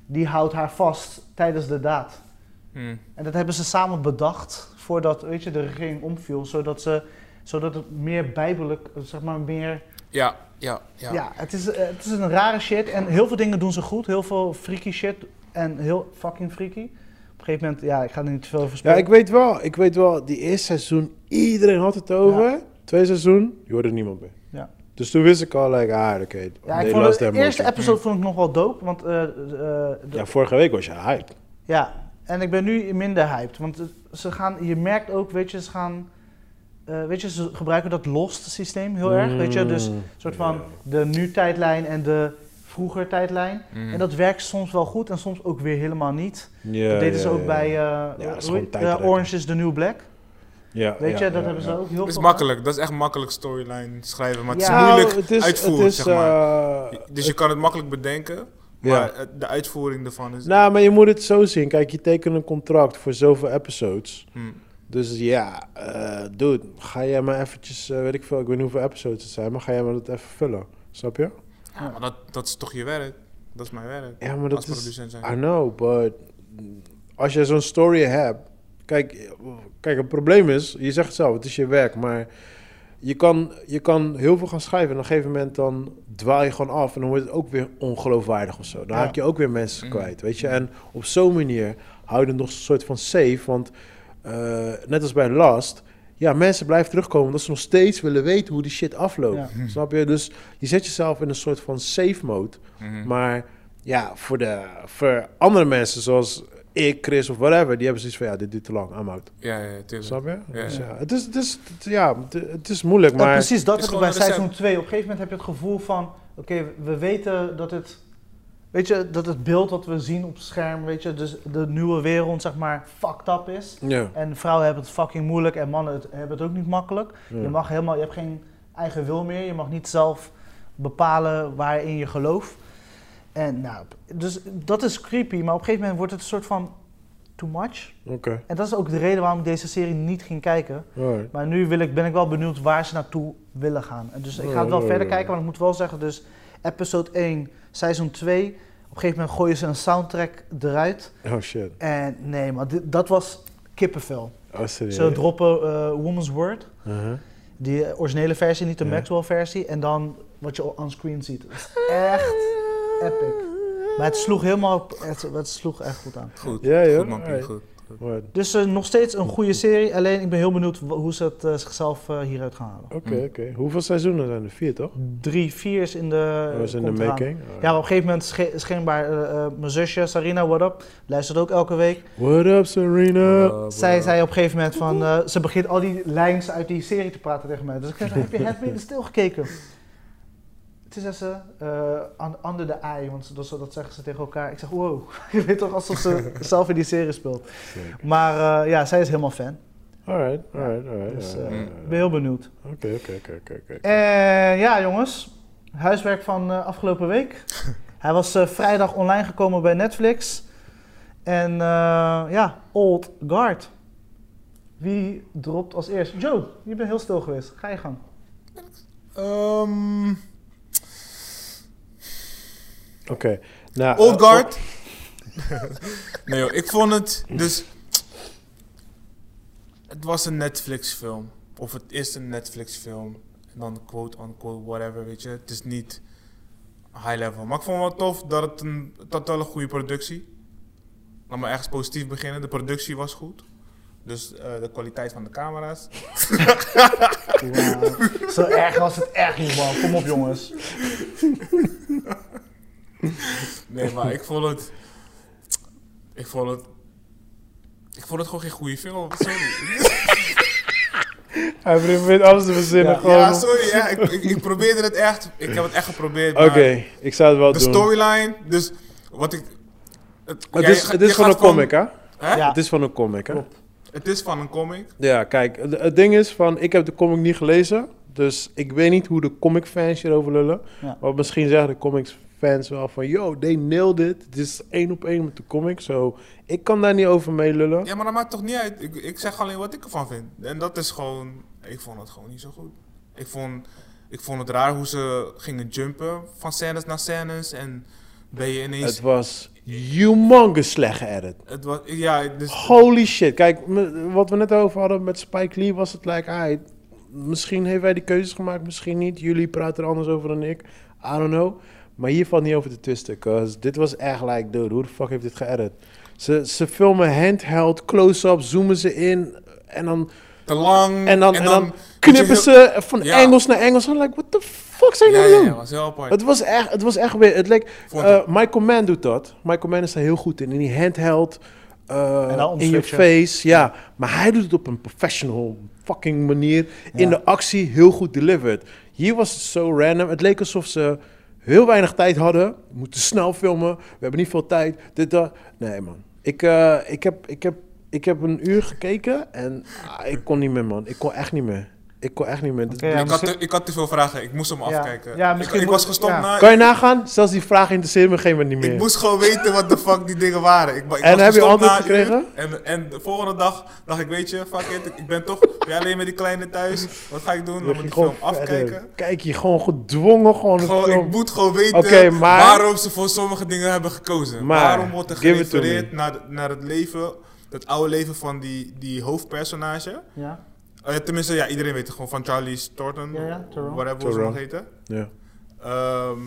die houdt haar vast tijdens de daad. Hmm. En dat hebben ze samen bedacht voordat, weet je, de regering omviel. Zodat, ze, zodat het meer bijbelijk, zeg maar, meer... Ja, ja, ja. Ja, het, is, eh, het is een rare shit. En heel veel dingen doen ze goed. Heel veel freaky shit. En heel fucking freaky. Op een gegeven moment, ja, ik ga er niet te veel over Ja, spreken. ik weet wel. Ik weet wel, die eerste seizoen, iedereen had het over. Ja. Tweede seizoen, je hoorde niemand meer. Ja. Dus toen wist ik al, like, ah, oké. Ja, ik vond de eerste episode vond ik nog wel dope. Want, eh, eh, de- Ja, vorige week was je hype. ja, en ik ben nu minder hyped. Want ze gaan, je merkt ook, weet je, ze gaan... eh, weet je, ze gebruiken dat lost systeem heel erg, weet je. Dus een Mm. soort van de nu-tijdlijn en de vroeger tijdlijn. Hmm. En dat werkt soms wel goed en soms ook weer helemaal niet. Ja, dat deden ze ook bij eh, is eh. Orange is the New Black. Ja, Weet ja, je, dat ja, hebben ze ook heel Dat is veel makkelijk, dat is echt makkelijk storyline schrijven, maar het Ja. is moeilijk Nou, het is, uitvoeren, het is, zeg maar. dus je kan het makkelijk bedenken, maar het- de uitvoering ervan is... Nou, maar je moet het zo zien. Kijk, je tekent een contract voor zoveel episodes. Hmm. Dus ja, eh dude, ga jij maar eventjes, eh, weet ik veel, ik weet niet hoeveel episodes het zijn, maar ga jij maar dat even vullen. Snap je? Ja, maar dat, dat is toch je werk? Dat is mijn werk. Ja, maar dat als is... zijn. I know, but als je zo'n story hebt... Kijk, kijk, het probleem is, je zegt het zelf, het is je werk, maar je kan, je kan heel veel gaan schrijven en op een gegeven moment dan dwaal je gewoon af en dan wordt het ook weer ongeloofwaardig of zo. Dan Ja. haak je ook weer mensen Mhm. kwijt, weet je. En op zo'n manier hou je het nog een soort van safe, want net als bij Last, ja, mensen blijven terugkomen omdat ze nog steeds willen weten hoe die shit afloopt. Ja. Snap je? Dus je zet jezelf in een soort van safe mode. Mhm. Maar ja, voor, de, voor andere mensen zoals ik, Chris of whatever, die hebben zoiets van ja, dit duurt te lang, I'm out. Ja, ja, tuurlijk. Snap je? Ja. Dus ja, het is, het is, het- ja, het, is moeilijk, maar... precies, dat heb ik bij seizoen 2. Op een gegeven moment heb je het gevoel van... Oké, we weten dat het... Weet je, dat het beeld wat we zien op het scherm, weet je, dus de nieuwe wereld, zeg maar, fucked up is. Ja, En vrouwen hebben het fucking moeilijk en mannen het, hebben het ook niet makkelijk. ja. Je mag helemaal, je hebt geen eigen wil meer. Je mag niet zelf bepalen waarin je gelooft. En nou, dus dat is creepy, maar op een gegeven moment wordt het een soort van too much. Oké, En dat is ook de reden waarom ik deze serie niet ging kijken. alright. Maar nu wil ik, ben ik wel benieuwd waar ze naartoe willen gaan. En dus ik ga het wel verder kijken, maar ik moet wel zeggen, dus episode 1, seizoen 2. Op een gegeven moment gooien ze een soundtrack eruit. Oh shit. En nee, maar dit- dat was kippenvel. Oh, serieus? Ze droppen eh, Woman's Word. Uh-huh. Die originele versie, niet de Ja. Maxwell-versie. En dan wat je on screen ziet. Echt epic. Maar het sloeg helemaal op, het, het sloeg echt goed aan. Goed, Ja, joh. goed man, Pien, goed. Dus eh, nog steeds een goede serie. Alleen ik ben heel benieuwd hoe ze het eh, zichzelf eh, hieruit gaan halen. Oké, Mm. oké. Hoeveel seizoenen zijn er? Vier, toch? Drie, vier is in de. Dat in de eraan. making. Ja, maar op een gegeven moment sche- schijnbaar mijn zusje Sarina, what up, luistert ook elke week. What up, Serena? Uh, Zij zei op een gegeven moment van, eh, ze begint al die lijns uit die serie te praten tegen mij. Dus ik zeg, heb je Handmaiden stil gekeken? Het is ze under the eye, want dat, dat zeggen ze tegen elkaar. Ik zeg, wow, je weet toch alsof ze zelf in die serie speelt. Maar eh, ja, zij is helemaal fan. Alright, alright, alright. Dus, eh, ik ben heel benieuwd. Oké, oké, oké, oké, ja, jongens. Huiswerk van eh, afgelopen week. Hij was eh, vrijdag online gekomen bij Netflix. En eh, ja, Old Guard. Wie dropt als eerst? Joe, je bent heel stil geweest. Ga je gang. Ehm, Oké. Nou, Old eh, Guard. nee joh, ik vond het dus... Het was een Netflix film. Of het is een Netflix film. En dan quote unquote whatever, weet je. Het is niet high level. Maar ik vond het wel tof dat het een... Het had wel een goede productie. Laat maar ergens positief beginnen. De productie was goed. Dus eh, de kwaliteit van de camera's. Zo erg was het echt niet, man. Kom op, jongens. Nee, maar ik vond het... Ik vond het... Ik vond het gewoon geen goede film. Sorry. Hij probeert alles te verzinnen. Ja. gewoon. Ja, sorry. Ja, ik, ik, ik probeerde het echt. Ik heb het echt geprobeerd. Oké, ik zou het wel De doen. storyline, dus wat ik. Het, Het jij is, het is van een comic, hè? Hè? Ja. Het is van een comic, hè? Het is van een comic. Ja, kijk, het, het ding is van, ik heb de comic niet gelezen, dus ik weet niet hoe de comic fans hierover lullen. Ja. Maar misschien zeggen de comics fans wel van, yo, they nailed it. Het is één op één met de comic, zo ik kan daar niet over meelullen. Ja, maar dat maakt toch niet uit. Ik, ik zeg alleen wat ik ervan vind. En dat is gewoon. Ik vond het gewoon niet zo goed. Ik vond, ik vond het raar hoe ze gingen jumpen van scènes naar scènes. En ben je ineens. Het was humongous slecht geëdit. Het was, ja, dus, Holy shit. Kijk, wat we net over hadden met Spike Lee was het like, ah, misschien heeft hij die keuzes gemaakt, misschien niet. Jullie praten er anders over dan ik. I don't know. Maar hier valt niet over te twisten, cause dit was echt like, dude, hoe de fuck heeft dit geëdit? Ze, ze filmen handheld, close-up, zoomen ze in en dan, te lang. en dan, en dan, moet knippen ze van Ja. Engels naar Engels. I'm like, what the fuck zijn jullie ja, doen? ja, was heel apart. Het was echt, het was echt weer, het leek, eh. Michael Mann doet dat. Michael Mann is daar heel goed in, in die handheld, eh, in je face, ja. Maar hij doet het op een professional fucking manier, in de actie heel goed delivered. Hier was het zo random, het leek alsof ze heel weinig tijd hadden, we moeten snel filmen, we hebben niet veel tijd, dit, dat. Nee man, ik, eh, ik, heb, ik, heb, ik heb een uur gekeken en ah, ik kon niet meer man, ik kon echt niet meer. Ik kon echt niet meer. Ja, ik, had te, ik had te veel vragen. Ik moest hem Ja. afkijken. Ja, ik, misschien ik moet- was gestopt ja. na. Kan je nagaan? Zelfs die vraag interesseert me op een gegeven moment niet Ik meer. moest gewoon weten wat de fuck die dingen waren. Ik, ik En was heb je gestopt antwoord na gekregen? En, en de volgende dag dacht ik, weet je, fuck it. Ik ben toch weer alleen met die kleine thuis. Wat ga ik doen? Dan moet ik die film afkijken. Kijk je gewoon gedwongen gewoon Gewoon, ik moet gewoon weten maar- waarom ze voor sommige dingen hebben gekozen. Maar, waarom wordt er gerefereerd naar, naar het leven, het oude leven van die, die hoofdpersonage. Ja. Eh, tenminste, ja, iedereen weet het gewoon van Charlie Storton. Ja, ja, Theron. whatever hoe ze nog heten. Ja. Ehm,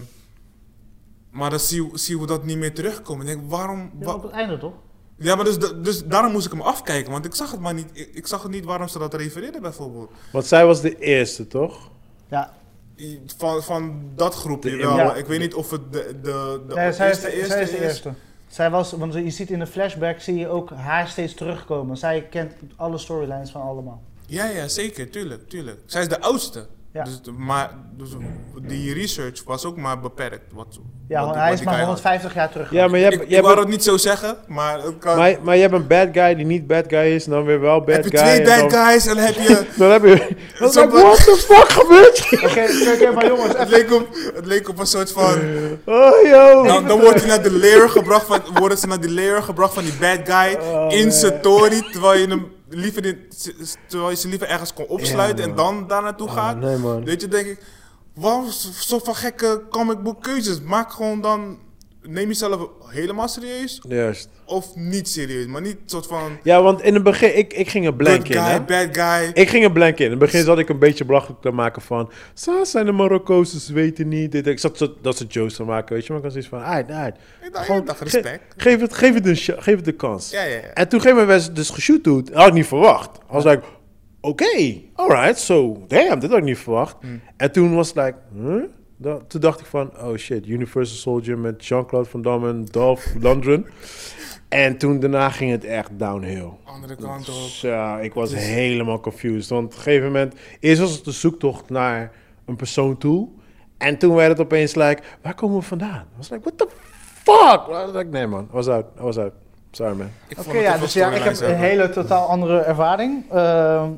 maar dan zien we- zien we dat niet meer terugkomen. Ik denk, waarom... Ja, op het einde toch? ja, maar dus, dus daarom moest ik hem afkijken. Want ik zag het maar niet. Ik, ik zag het niet waarom ze dat refereerden bijvoorbeeld. Want zij was de eerste, toch? Ja. Van, van dat groepje wel. Ja. Ik weet niet of het de, de, de Nee, zij, is, eerste, zij is de is. eerste. Zij was, want je ziet in de flashback zie je ook haar steeds terugkomen. Zij kent alle storylines van allemaal. Ja, ja, zeker. Tuurlijk, tuurlijk. Zij is de oudste. Ja. Dus, de- maar, dus die research was ook maar beperkt. Wat, Ja, wat- hij wat is maar guy 150 jaar terug. Ja, maar jij, hebt- Ik, jij ik wou het niet zo zeggen, maar... het kan- maar, maar jij bent een bad guy die niet bad guy is, en dan weer wel bad heb je guy. twee bad dan, guys en dan heb je... Dan heb je... Dan what the fuck gebeurt hier? Oké, oké, oké, maar jongens, het, leek op, het leek op een soort van... Oh, yo. Dan, dan wordt hij naar de layer gebracht van, worden ze naar die layer gebracht van die bad guy Oh, in man. Satori, terwijl je hem liever in, terwijl je ze liever ergens kon opsluiten Ja, en dan daar naartoe Ah, gaat. nee, man. Weet je, denk ik, waarom zo zo van gekke comic book keuzes? Maak gewoon dan, neem jezelf helemaal serieus Juist. of niet serieus, maar niet soort van Ja, want in het begin, ik, ik ging er blank in, guy, hè? bad guy. Ik ging er blank in. In het begin zat ik een beetje belachelijk te maken van... Zo zijn de Marokko's, ze weten niet. Dit. Ik zat zo, dat soort jokes te maken, weet je. Maar ik was iets van, ah, ah, Ik dacht, Gewoon ik dacht ge- respect. geef, het, geef, het een, geef het een kans. Ja, ja, ja. En toen ging werd dus geshoot doet, had ik niet verwacht. I was like, oké, alright, so, damn, dit had ik niet verwacht. Hmm. En toen was het like, huh? Da- toen dacht ik van, oh shit, Universal Soldier met Jean-Claude Van Damme en Dolph Lundgren. En toen daarna ging het echt downhill. Andere kant op. Zo, ik was Dus- helemaal confused. Want op een gegeven moment, eerst was het de zoektocht naar een persoon toe. En toen werd het opeens like, waar komen we vandaan? I was like, what the fuck? Like, nee man, I was uit, I was uit. Sorry man. Ik Oké, het ja, dus ja, ik heb een hele totaal andere ervaring. Ehm,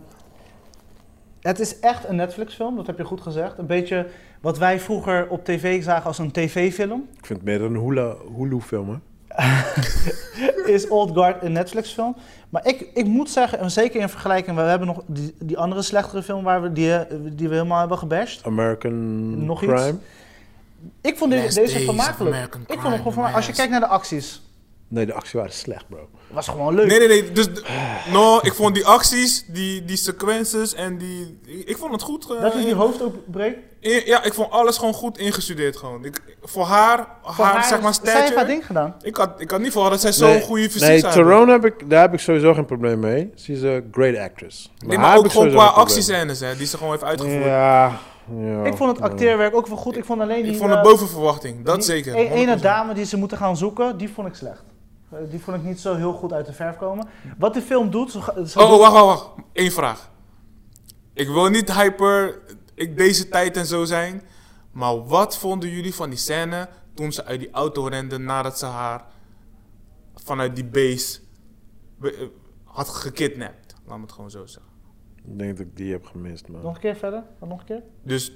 het is echt een Netflix-film, dat heb je goed gezegd. Een beetje wat wij vroeger op tv zagen als een tv-film. Ik vind het meer een Hulu-film, hè? is Old Guard een Netflix-film. Maar ik, ik moet zeggen, en zeker in vergelijking, we hebben nog die, die andere slechtere film waar we die, die we helemaal hebben gebashed. American Nog iets? Crime. Ik vond deze, vermakelijk. Ik vond hem gewoon vermakelijk. Als je kijkt naar de acties, Nee, de actie waren slecht, bro. was gewoon leuk. Nee, nee, nee. Dus, no, ik vond die acties, die, die sequences en die... Ik, vond het goed. eh, Dat hij die in- hoofd ook breekt. in- ja, ik vond alles gewoon goed ingestudeerd gewoon. Ik, voor haar, Voor haar, zeg maar, zij heeft haar stature... ding gedaan. Ik had, ik had niet voor dat zij zo'n nee, goede fysiek Nee, Tyrone heb ik, daar heb ik sowieso geen probleem mee. Ze is een great actress. Nee, maar heb ook gewoon qua actiescènes, hè, die ze gewoon heeft uitgevoerd. Ja, ja. Ik vond het acteerwerk ook wel goed. Ik vond alleen die... Ik vond het eh, boven verwachting, dat die zeker. e- ene 100%. dame die ze moeten gaan zoeken, die vond ik slecht. Eh, Die vond ik niet zo heel goed uit de verf komen. Wat de film doet... Zo, Oh, oh, wacht, wacht, wacht. Eén vraag. Ik wil niet hyper ik, deze tijd en zo zijn. Maar wat vonden jullie van die scène toen ze uit die auto rende nadat ze haar vanuit die base eh, had gekidnapt? Laat me het gewoon zo zeggen. Ik denk dat ik die heb gemist, man. Nog een keer verder? Nog een keer? Dus,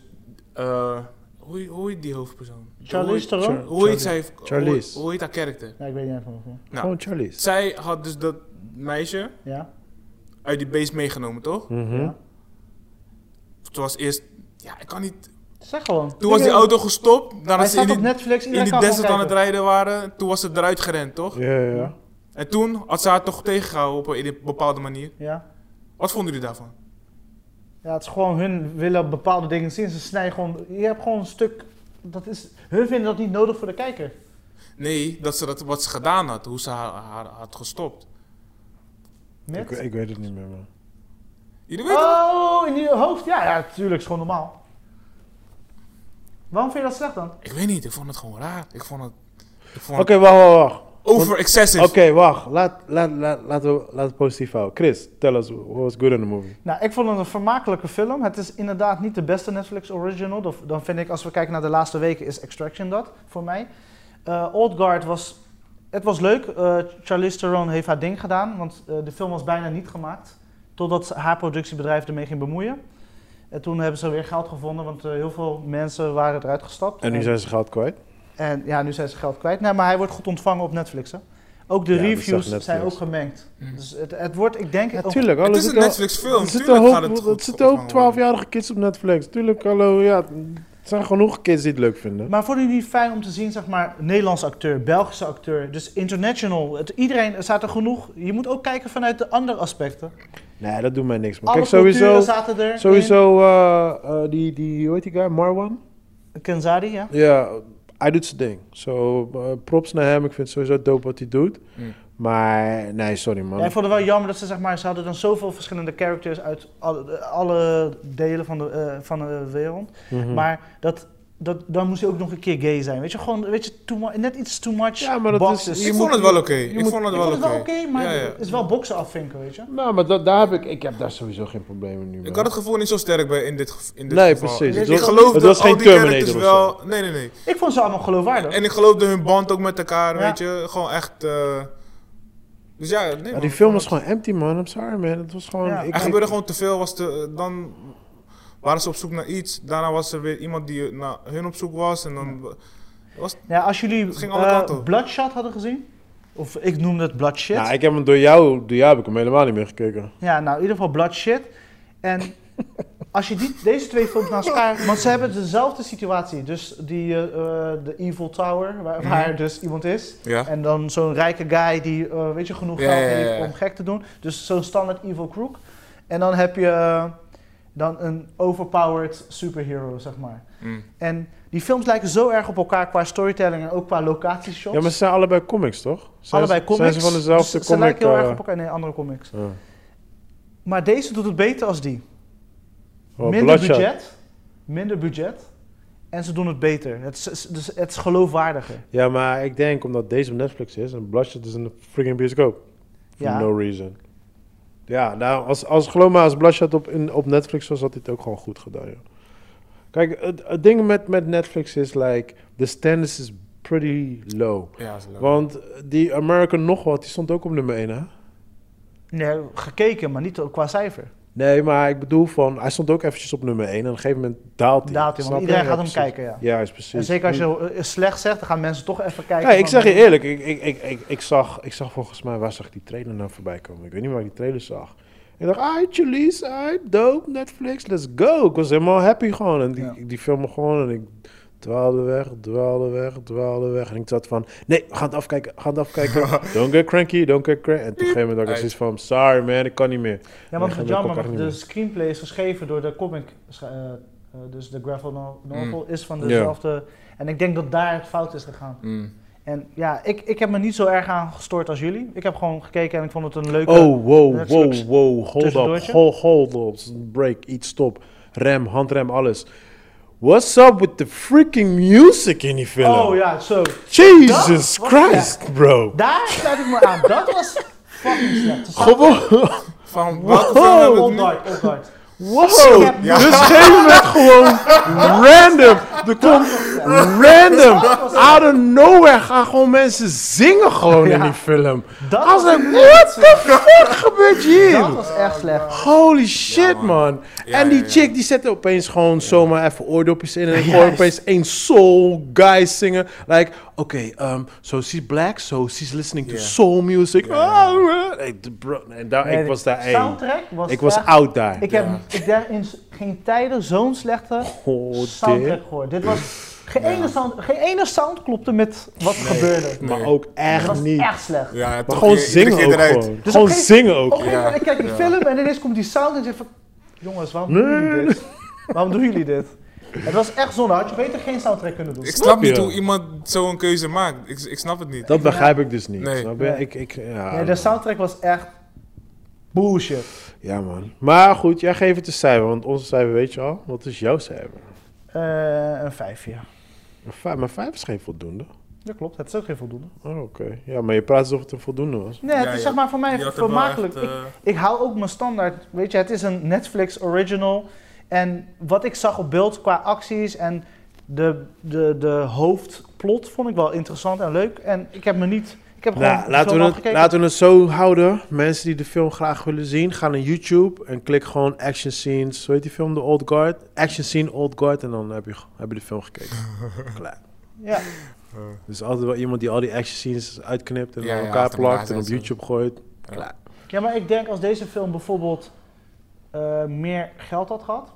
eh hoe, hoe heet die hoofdpersoon? Charlize Hoe- Theron? Hoe heet zij? Charlize. Hoe, hoe heet haar karakter? Ja, ik weet niet even Nou, Gewoon Charlie's. zij had dus dat meisje Ja? uit die base meegenomen, toch? Mhm. ja. Toen was eerst... Ja, ik kan niet... Zeg gewoon. Toen was die auto gestopt. Hij ze in op die, Netflix. in die desert aan het rijden waren. Toen was ze eruit gerend, toch? Ja, ja, ja. En toen had ze haar toch tegengehouden op een, in een bepaalde manier. Ja. Wat vonden jullie daarvan? Ja, het is gewoon hun willen bepaalde dingen zien. Ze snijden gewoon... Je hebt gewoon een stuk... Dat is, hun vinden dat niet nodig voor de kijker. Nee, dat ze dat, wat ze gedaan had. Hoe ze haar, haar had gestopt. Ik, Met? ik weet het niet meer, man. Jullie weten het? Oh, in je hoofd? Ja, ja, tuurlijk. is gewoon normaal. Waarom vind je dat slecht dan? Ik weet niet, ik vond het gewoon raar. Ik vond het... Ik vond Oké, het wacht, wacht, wacht. Over excessive. Oké, wacht. Laat, laat, laat, laten, we, laten we het positief houden. Chris, tell us, what was good in the movie? Nou, ik vond het een vermakelijke film. Het is inderdaad niet de beste Netflix original. Dan- Dan vind ik, als we kijken naar de laatste weken, is Extraction dat voor mij. Eh, Old Guard was, het was leuk. Eh Charlize Theron heeft haar ding gedaan, want eh, de film was bijna niet gemaakt. Totdat ze- haar productiebedrijf ermee ging bemoeien. En toen hebben ze weer geld gevonden, want eh, heel veel mensen waren eruit gestapt. En nu zijn ze geld kwijt? En ja, nu zijn ze geld kwijt. Nee, maar hij wordt goed ontvangen op Netflix. Hè? Ook de Ja, reviews zijn ook gemengd. Mhm. Dus het, het wordt, ik denk... Ja, tuurlijk. Het hallo, is een zitten al- Netflix film. Er zitten, Tuurlijk hoop- gaat het goed zitten ook ontvangen worden. 12-jarige kids op Netflix. Tuurlijk, hallo, ja. Er zijn genoeg kids die het leuk vinden. Maar vonden jullie het fijn om te zien, zeg maar, Nederlandse acteur, Belgische acteur, dus international. Het, iedereen, er staat er genoeg. Je moet ook kijken vanuit de andere aspecten. Nee, dat doet mij niks. Maar Alle kijk, sowieso, zaten er. sowieso eh, eh, die, die, hoe heet die guy? Marwan? in. Kenzadi, ja. Ja, hij doet zijn ding. Zo, eh, props naar hem. Ik vind het sowieso dope wat hij doet. Mm. Maar, nee, sorry man. Ja, ik vond het wel jammer dat ze, zeg maar, ze hadden dan zoveel verschillende characters uit alle, alle delen van de, eh, van de wereld. Mhm. Maar dat, dat, dan moest hij ook nog een keer gay zijn. Weet je, gewoon, weet je, too net iets too much Ja, maar dat boxes. is- Ik je vond het wel oké. je Ik moet- vond het Ik wel vond oké. het wel oké, maar Ja, ja. het is wel boksen afvinken, weet je. Nou, maar dat, daar heb ik, ik heb daar sowieso geen problemen nu mee. Ik had het gevoel niet zo sterk bij in dit, in dit Nee, geval. precies. Ik, Het ik was- geloofde het was al geen die Terminator wel. Nee, nee, nee. Ik vond ze allemaal geloofwaardig. En ik geloofde hun band ook met elkaar, Ja. weet je. Gewoon echt... eh, Dus ja, nee, Ja, die film was gewoon empty, man. I'm sorry, man. Het was gewoon... Ja. ik- Er ik- gebeurde gewoon te veel. Was te, dan waren ze op zoek naar iets. Daarna was er weer iemand die naar hun op zoek was. En dan... Was, Ja, als jullie Het ging alle eh, kanten op. Bloodshot hadden gezien, of ik noemde het Bloodshit. Nou, ik heb hem door jou, door jou heb ik hem helemaal niet meer gekeken. Ja, nou in ieder geval Bloodshit. En als je die, deze twee films naast elkaar... Want ze hebben dezelfde situatie. Dus die, eh, eh, de Evil Tower, waar, Mhm. waar dus iemand is. ja. En dan zo'n rijke guy die, weet je, genoeg Ja, geld ja, ja, heeft ja. om gek te doen. Dus zo'n standaard Evil Crook. En dan heb je dan een overpowered superhero, zeg maar. Mm. En die films lijken zo erg op elkaar qua storytelling en ook qua locatieshots. Ja, maar ze zijn allebei comics, toch? Zijn Allebei ze, comics. Zijn ze van dezelfde dus comic? Ze lijken heel eh, erg op elkaar. Nee, andere comics. Maar deze doet het beter als die. Oh, minder Bloodshot. budget. Minder budget. En ze doen het beter. Het is, dus het is geloofwaardiger. Ja, maar ik denk omdat deze op Netflix is en Bloodshot is in de freaking bioscoop. For Ja. no reason. Ja, nou, als, als geloof maar, als op, in, op Netflix was, had hij het ook gewoon goed gedaan, joh. Kijk, het, het ding met, met Netflix is, like, de standards is pretty low. Ja, is leuk. Want die American nog wat, die stond ook op nummer 1, hè? Nee, gekeken, maar niet qua cijfer. Nee, maar ik bedoel van, hij stond ook eventjes op nummer 1 en op een gegeven moment daalt hij. Daalt hij, want iedereen gaat hem precies. kijken, ja. Ja, is precies. En zeker als je eh, slecht zegt, dan gaan mensen toch even kijken. Kijk, ik zeg je eerlijk, ik, ik, ik, ik, ik, zag, ik zag volgens mij, waar zag ik die trailer nou voorbij komen? Ik weet niet waar ik die trailer zag. Ik dacht, ah, Chalice, ah, dope, Netflix, let's go. Ik was helemaal happy gewoon. En die, Ja. die film gewoon en ik dwaalde weg, dwaalde weg, dwaalde weg. En ik zat van, nee, we gaan het afkijken, we gaan het afkijken. don't get cranky, don't get cranky. En op een gegeven moment had ik zoiets van, sorry man, ik kan niet meer. Ja, want het jammer, de screenplay is geschreven door de comic, eh, eh, dus de graphic no- novel is van dezelfde. En ik denk dat daar het fout is gegaan. Mm. En ja, ik, ik heb me niet zo erg aan gestoord als jullie. Ik heb gewoon gekeken en ik vond het een leuke... Oh, wow, wow, wow, hold up, hold, hold up, break, iets, stop. Rem, handrem, alles. What's up with the freaking music in die film? Oh ja, zo. Jesus Dat Christ, bro. Daar sluit ik me aan. Dat was fucking slecht. Dus Gewoon, Van Wow. welke film hebben we het nu? Wow. Ja. Dus gegeven moment gewoon random. Er komt random, out of nowhere gaan gewoon mensen zingen gewoon in die film. Dat what the fuck gebeurt hier? Dat was echt slecht. Holy shit, man. man. Ja, en die ja, ja. chick die zette opeens gewoon zomaar even oordopjes in. En ik hoor opeens één soul guy zingen. Like, oké, um, so she's black, so she's listening to soul music. Ja, ja. Ah, hey, de bro, en daar, Nee, ik was daar één. Soundtrack was Ik was out daar. Ik heb ik in geen tijden zo'n slechte Oh, soundtrack gehoord. Dit was geen, Ja. ene sound, geen ene sound klopte met wat er gebeurde. Maar ook echt was niet. echt slecht. Ja, Maar toch, gewoon iedere zingen keer ook eruit. gewoon. Dus gewoon zingen ook. Gegeven Ja. ik kijk die Ja. film en ineens komt die sound en ik zeg van... Jongens, waarom doen jullie dit? Waarom doen jullie dit? Het was echt zonde. Had je beter geen soundtrack kunnen doen. Ik snap niet hoe iemand zo'n keuze maakt. Ik, ik snap het niet. Dat begrijp ik dus niet. Nee. Snap je? Nee. Ik, ik, ja, Nee, de soundtrack was echt bullshit. ja, man. Maar goed, jij geeft het een cijfer. Want onze cijfer weet je al. Wat is jouw cijfer? Eh, een vijfje. Een vijf, maar vijf is geen voldoende. Dat klopt, het is ook geen voldoende. Oh, oké. Ja, maar je praat alsof het een voldoende was. Nee, het Ja, is zeg maar voor mij er vermakelijk. echt, Ik, eh, ik hou ook mijn standaard. Weet je, het is een Netflix original. En wat ik zag op beeld qua acties en de, de, de hoofdplot vond ik wel interessant en leuk. En ik heb me niet. Ik heb. Nou, laten, we het, afgekeken. laten we het zo houden. Mensen die de film graag willen zien, gaan naar YouTube en klik gewoon action scenes. Hoe heet die film? The Old Guard. Action scene Old Guard. En dan heb je, heb je de film gekeken. Klaar. Ja, Dus altijd wel iemand die al die action scenes uitknipt en Ja, aan ja, elkaar plakt en op. YouTube gooit. Ja. Klaar. ja, maar ik denk als deze film bijvoorbeeld eh, meer geld had gehad.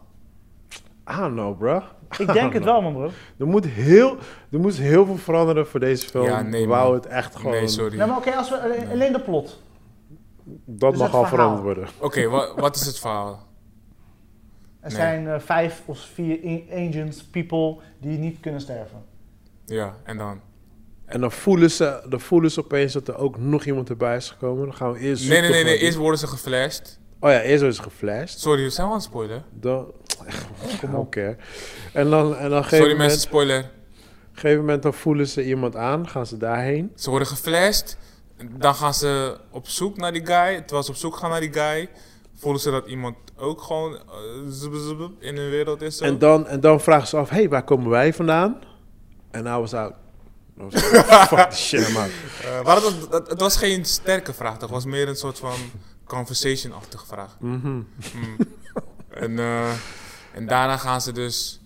I don't know, bro. Ik denk het wel, man, bro. Er moet heel, er moest heel veel veranderen voor deze film. Ja, nee, Wou het echt gewoon. Nee, sorry. Maar oké, als we alleen, alleen de plot. Dat Dus mag al veranderd worden. Oké, wa- wat is het verhaal? Er Nee. zijn eh, vijf of vier a- agents, people die niet kunnen sterven. Ja, en dan? En dan voelen, ze, dan voelen ze opeens dat er ook nog iemand erbij is gekomen. Dan gaan we eerst Nee, nee, nee, nee. Eerst worden ze geflasht. Oh ja, eerst is geflasht. Sorry, zijn we aan het spoilen? Dan... Kom op. En dan, en dan Sorry mensen, moment, spoiler. gegeven moment dan voelen ze iemand aan. Gaan ze daarheen. Ze worden geflasht. Dan gaan ze op zoek naar die guy. Terwijl ze op zoek gaan naar die guy, voelen ze dat iemand ook gewoon eh, zub, zub, zub in hun wereld is. Zo. En dan, en dan vragen ze af, hey, waar komen wij vandaan? En I was out. Was like, Fuck the shit, man. Eh, maar het, was- het, het was geen sterke vraag, het was meer een soort van conversation-achtige vraag. Mhm. Mm. en, eh, en daarna gaan ze dus.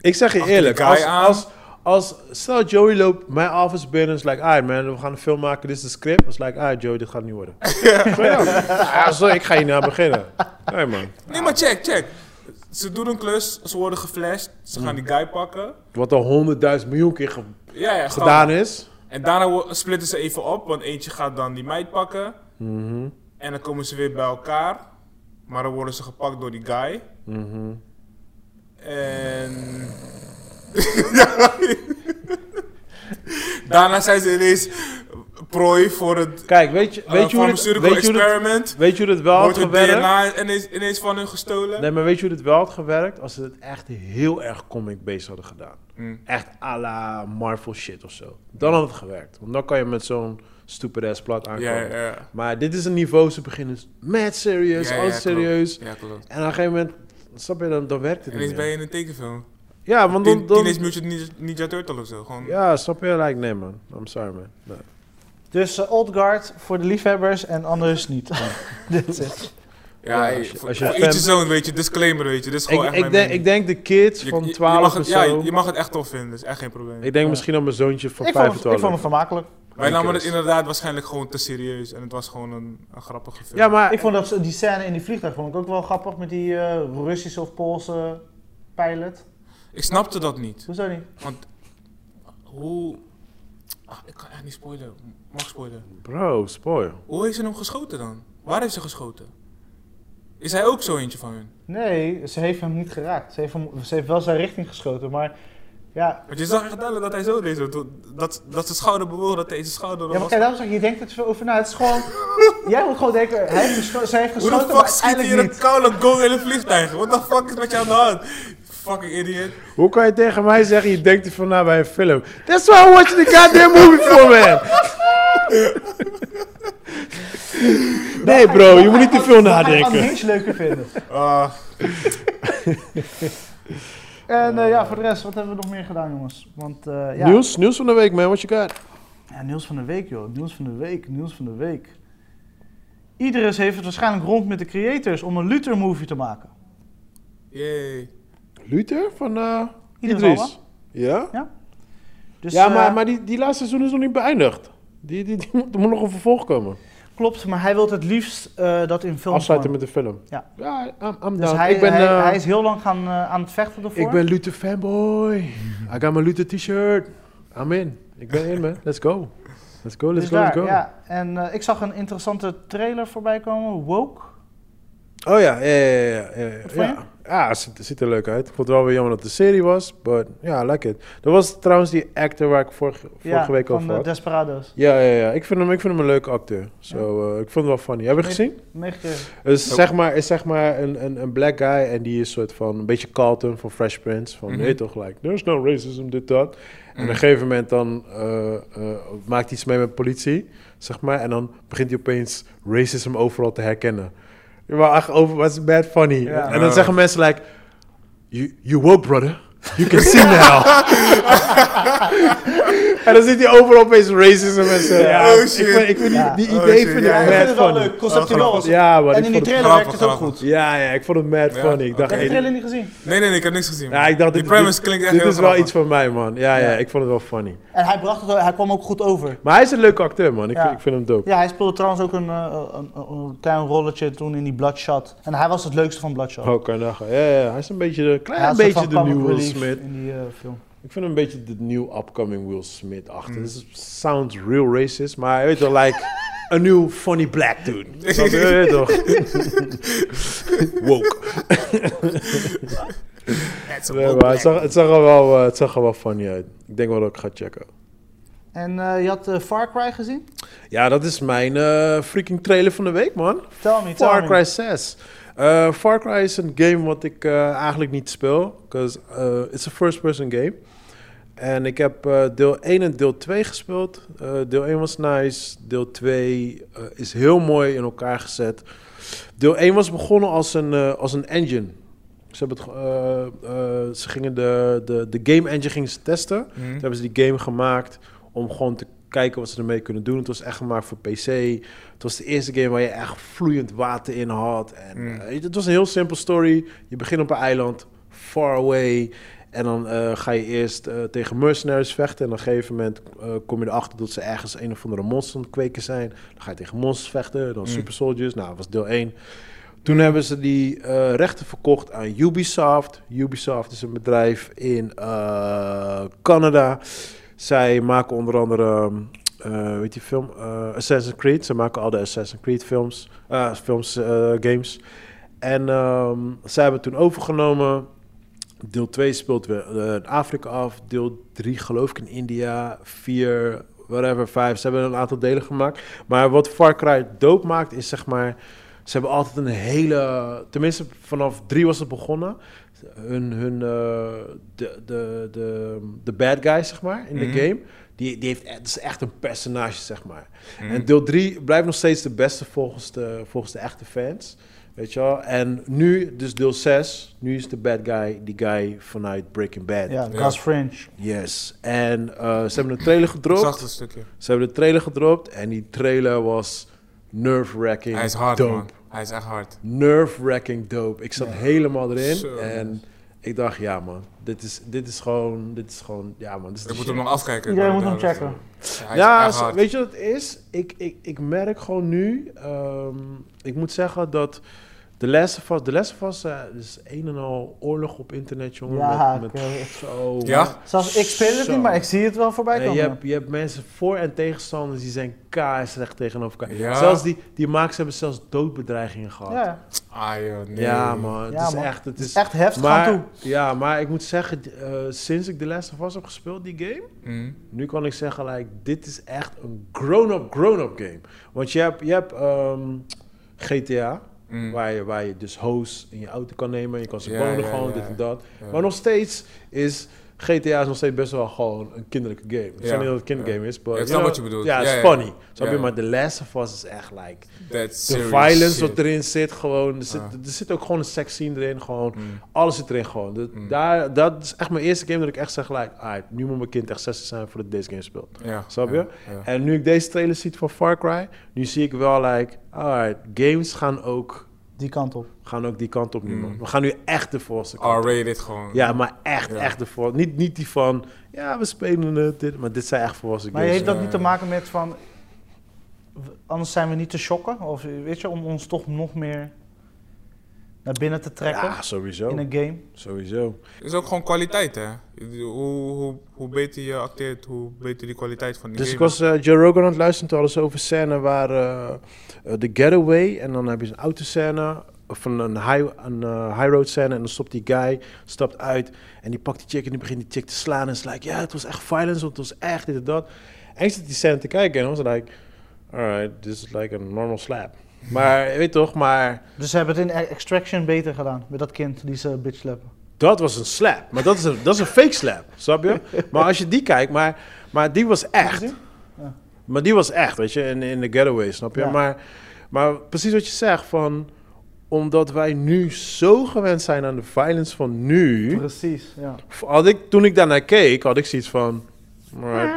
Ik zeg je eerlijk, als, als, als, stel Joey loopt mijn office binnen, is like, alright man, we gaan een film maken, dit is de script. is like, alright Joey, dit gaat niet worden. Zo ja. Sorry, ik ga hier naar beginnen. Nee man, Nee, maar check, check. Ze doen een klus, ze worden geflasht, ze gaan die guy pakken. wat al honderdduizend miljoen keer ge- Ja, ja, gedaan is. En daarna splitten ze even op, want eentje gaat dan die meid pakken. Mhm, En dan komen ze weer bij elkaar. Maar dan worden ze gepakt door die guy. mhm. En. Ja. Daarna zijn ze ineens prooi voor het Kijk, weet je, uh, weet je hoe pharmaceutical weet je experiment. weet je hoe dit wel had Wordt het gewerkt? DNA ineens, ineens van hun gestolen. Nee, maar weet je hoe dit wel had gewerkt? Als ze het echt heel erg comic-based hadden gedaan. Mm. Echt à la Marvel shit of zo. Dan had het gewerkt. Want dan kan je met zo'n stupid ass plot aankomen. Ja, ja, ja. Maar dit is een niveau, ze beginnen mad alles klopt. serieus. Ja, klopt. En op een gegeven moment, snap je, dan, dan werkt het En niet ineens ben meer. je in een tekenfilm. Ja, want dan... Dan Teenage Mutant Ninja, Turtle of zo. Gewoon, ja, snap je? Like, nee man. I'm sorry man. Nee. Dus eh, Old Guard voor de liefhebbers en anders niet. That's it. Ja, Ja, als je- voor, als je voor fan- each zoon, weet je, disclaimer, weet je. Dit is gewoon Ik, echt ik, mijn denk, ik denk de kids van je- je 12 mag of zo. Ja, je, mag het echt tof vinden, dat is echt geen probleem. ik denk Ja. misschien op mijn zoontje van Ik 5 vond, of het, ik 12. vond het vermakelijk. Wij namen het inderdaad waarschijnlijk gewoon te serieus en het was gewoon een, een grappige film. Ja, maar... Ik vond dat die scène in die vliegtuig vond ik ook wel grappig met die eh, Russische of Poolse pilot. Ik snapte dat niet. Hoezo niet? Want hoe... Ach, ik kan echt niet spoilen. Mag ik spoilen? Bro, spoil. Hoe heeft ze hem geschoten dan? Waar heeft ze geschoten? Is hij ook zo eentje van hun? Nee, ze heeft hem niet geraakt. Ze heeft, hem, ze heeft wel zijn richting geschoten, maar ja. Want je zag echt duidelijk dat hij zo deed. zo. Dat, dat zijn schouder bewoog, dat deze schouder... Ja, maar kijk, daarom zeg ik, je denkt er zo over na. Het is gewoon, jij moet gewoon denken, hij heeft gescho- zij heeft Hoe de fuck maar schiet in een koude gong in een vliegtuig? What the fuck is met je aan de hand? Fucking idiot. Hoe kan je tegen mij zeggen, je denkt ervan na bij een film? That's why I'm watching the goddamn movie for, man. nee bro, je moet niet te veel Dat ga je nadenken. Unhinged leuker vinden. Ah, En eh, ja, voor de rest, wat hebben we nog meer gedaan, jongens? Want eh, ja. Nieuws, nieuws van de week man, what you got? Ja, nieuws van de week, joh. Nieuws van de week, nieuws van de week. Iedereen heeft het waarschijnlijk rond met de creators om een Luther-movie te maken. yay. Luther van uh, Idris Idris? Elba. Ja? Dus, ja, maar, maar die, die laatste seizoen is nog niet beëindigd. Die, die, die moet, er moet nog een vervolg komen. Klopt, maar hij wil het liefst eh, dat in film. Afsluiten met de film. Ja. Ja, I'm, I'm Dus hij, ik ben, hij, eh, hij is heel lang gaan, eh, aan het vechten ervoor. ik ben Luther fanboy. I got my Luther t-shirt. I'm in. Ik ben in man. Let's go. Let's go, let's dus go, let's go. ja. En eh, ik zag een interessante trailer voorbij komen, Woke. Oh ja, ja, ja, ja. ja, ja. Ja. Het ziet, er leuk uit. Ik vond het wel weer jammer dat het een serie was, but ja, I like it. Dat was trouwens die actor waar ik vorige, vorige ja, week van over de had. Desperados. Ja, ja, ja. Ik vind hem, ik vind hem een leuke acteur. So, eh, ik vond het wel funny. Heb je gezien? Meegekregen. Het is Nope. zeg maar, is zeg maar een, een, een black guy en die is soort van een beetje Carlton van Fresh Prince. Van, Mhm. nee toch, like, there's no racism, dit, dat. En op Mhm. een gegeven moment dan eh, eh, maakt hij iets mee met politie, zeg maar. En dan begint hij opeens racism overal te herkennen. Maar echt over, was bad funny. En dan zeggen mensen like, you, you woke brother, you can see now. en dan ziet hij overal opeens racism en zo. Ja, Oh, ik shit. vind, ik vind die, die Oh, idee shit. vind Ja, ik ik mad vind het wel leuk, conceptueel. was. Ja, maar en in die trailer werkt Grappig, het ook goed. ja, ja, ik vond het mad Ja, funny. Ik dacht. Heb je de trailer niet gezien? Nee, nee, nee, ik heb niks gezien. ja, ik dacht Die dit, premise dit, klinkt echt dit heel is wel grappig. iets voor mij, man. Ja, ja, Ja. ik vond het wel funny. En hij, bracht het, hij kwam ook goed over. Maar hij is een leuke acteur, man. Ik, ik vind hem dope. Ja, hij speelde trouwens ook een, eh, een, een, een klein rolletje toen in die Bloodshot. En hij was het leukste van Bloodshot. Oh, kan. Ja, ja, hij is een beetje klein een beetje de van nieuwe Will Smith. In die eh, film. Ik vind hem een beetje de nieuw upcoming Will Smith achter. Mm. This is- sounds real racist, maar hij weet wel, like, een nieuw funny black dude. Je weet toch? Woke. Het Nee, maar zag, het, zag er wel, eh, het zag er wel funny uit. Ik denk wel dat ik ga checken. En eh, je had eh, Far Cry gezien? Ja, dat is mijn freaking trailer van de week, man. Tell me, tell Far me. Cry 6. Eh, Far Cry is een game wat ik eh, eigenlijk niet speel. Because uh, it's a first-person game. En ik heb eh, deel 1 en deel 2 gespeeld. Eh, deel 1 was nice. Deel 2 eh, is heel mooi in elkaar gezet. Deel 1 was begonnen als een, als een engine. Ze, hebben het, ze gingen de, de, de game engine gingen ze testen. Mhm. Toen hebben ze die game gemaakt om gewoon te kijken wat ze ermee kunnen doen. Het was echt gemaakt voor PC. Het was de eerste game waar je echt vloeiend water in had. En, Mm. eh, het was een heel simpel story. Je begint op een eiland, far away. En dan eh, ga je eerst eh, tegen mercenaries vechten. En op een gegeven moment eh, kom je erachter dat ze ergens een of andere monster aan het kweken zijn. Dan ga je tegen monsters vechten, dan Mm. super soldiers. Nou, dat was deel 1. Toen hebben ze die rechten verkocht aan Ubisoft. Ubisoft is een bedrijf in Canada. Zij maken onder andere, weet je film, Assassin's Creed. Ze maken al de Assassin's Creed films, films games. En ehm, zij hebben toen overgenomen. Deel 2 speelt weer eh, Afrika af. Deel 3 geloof ik in India. 4, whatever, 5. Ze hebben een aantal delen gemaakt. Maar wat Far Cry dope maakt is zeg maar... Ze hebben altijd een hele... Tenminste, vanaf 3 was het begonnen. Hun, hun eh, de, de, de, de bad guy, zeg maar, in de Mhm. game... Die, die heeft, het is echt een personage, zeg maar. Mhm. En deel 3 blijft nog steeds de beste volgens de, volgens de echte fans. Weet je wel? En nu, dus deel 6, nu is de bad guy die guy vanuit Breaking Bad. Ja, Ja. Gus Fringe. Yes. En eh, ze hebben een trailer gedropt. zag het stukje. Ze hebben de trailer gedropt en die trailer was nerve-wracking Hij is hard, dope. man. Hij is echt hard. Nerve-wracking dope. Ik zat Ja. helemaal erin en ik dacht, ja man, dit is, dit is gewoon, dit is gewoon, ja man. Dit is Ik moet shit. hem nog afkijken. Iedereen Ik moet hem checken. Ja, Ja, zo- weet je wat het is? Ik, ik, ik merk gewoon nu, ehm, ik moet zeggen dat de Last of Us, de Last of Us eh, is een en al oorlog op internet, jongen. Ja, met, ik, met zo... Ja? Zelfs ik speel het Zo. niet, maar ik zie het wel voorbij En komen. je, hebt, je hebt mensen voor- en tegenstanders die zijn slecht tegenover elkaar. Ja. Zelfs die, die makers hebben zelfs doodbedreigingen gehad. ja, Ah, joh, nee. Ja, man. Het Ja, is man. echt... Het het is, is echt heftig maar, aan toe. Ja, maar ik moet zeggen, eh, sinds ik The Last of Us heb gespeeld, die game... Mhm. Nu kan ik zeggen, like, dit is echt een grown-up, grown-up game. Want je hebt, je hebt ehm, GTA, Mhm. waar, je, waar je dus hosts in je auto kan nemen. En je kan ze Ja, wonen ja, gewoon, ja. dit en dat. Maar nog steeds is GTA is nog steeds best wel gewoon een kinderlijke game. Ik zeg Ja, niet dat het een kindergame is, maar... Ja, ik snap wat je bedoelt. Ja, het is funny. Snap je? Maar The Last of Us is echt like... That's De violence shit. wat erin zit, gewoon... Er zit, Ah. er zit ook gewoon een sex scene erin, gewoon... Mhm. Alles zit erin gewoon. Dat, Mm. daar, dat is echt mijn eerste game dat ik echt zeg, like, nu moet mijn kind echt 16 zijn voordat deze game speelt. Ja. Snap je? Ja, ja. En nu ik deze trailer zie van Far Cry, nu zie ik wel, like, alright, games gaan ook, Die kant op. gaan ook die kant op nu, Mm. man. We gaan nu echt de op. R-rated gewoon. Ja, maar echt, Ja. echt de volste. Niet, niet die van, ja, we spelen het, dit, maar dit zijn echt volwassen Maar games. heeft dat Ja, niet te maken met van... Anders zijn we niet te shocken? Of weet je, om ons toch nog meer naar binnen te trekken Ja, sowieso. in een game? Sowieso. Het is ook gewoon kwaliteit, hè. Hoe, hoe, hoe beter je acteert, hoe beter die kwaliteit van die Dus ik was eh, Joe Rogan aan het luisteren toen alles over scène waar eh, eh, de getaway en dan heb je een autoscène of een, high, een eh, high road scène en dan stopt die guy, stapt uit en die pakt die chick en die begint die chick te slaan en is like, ja, het was echt violence, want het was echt dit en dat. En ik zit die scène te kijken en was like, alright, this is like a normal slap. Maar, weet toch, maar Dus ze hebben het in Extraction beter gedaan. Met dat kind die ze bitch slappen. dat was een slap. Maar dat is een, dat is een fake slap, snap je? Maar als je die kijkt, maar, maar die was echt. Ja. Maar die was echt, weet je, in, in de getaway, snap je? Ja. Maar, maar precies wat je zegt, van, omdat wij nu zo gewend zijn aan de violence van nu, Precies, ja. had ik, toen ik daarnaar keek, had ik zoiets van,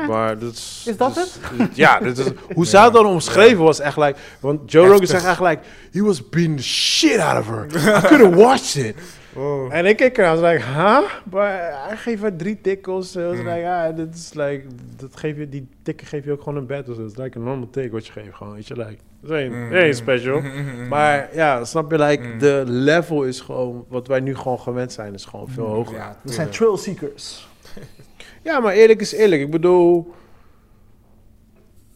maar dit is... Is dat dit- Ja, dit is, hoe zij het dan omschreven was echt like, want Joe Rogan zegt echt like, he was beating the shit out of her. I couldn't watch it. Wow. En ik keek eraan, was like, huh? Maar hij geeft haar drie tikkels. Mm. like, ja, dit is like, dat geef je, die tikken geef je ook gewoon in bed. Dus het is like een normal tik wat je geeft, gewoon, weet je, like. Dat is Mm. dat ain't special. Mm. Maar ja, snap je, like, Mm. de level is gewoon, wat wij nu gewoon gewend zijn, is gewoon veel hoger. Ja. Ja, We zijn thrill seekers. maar eerlijk is eerlijk. Ik bedoel,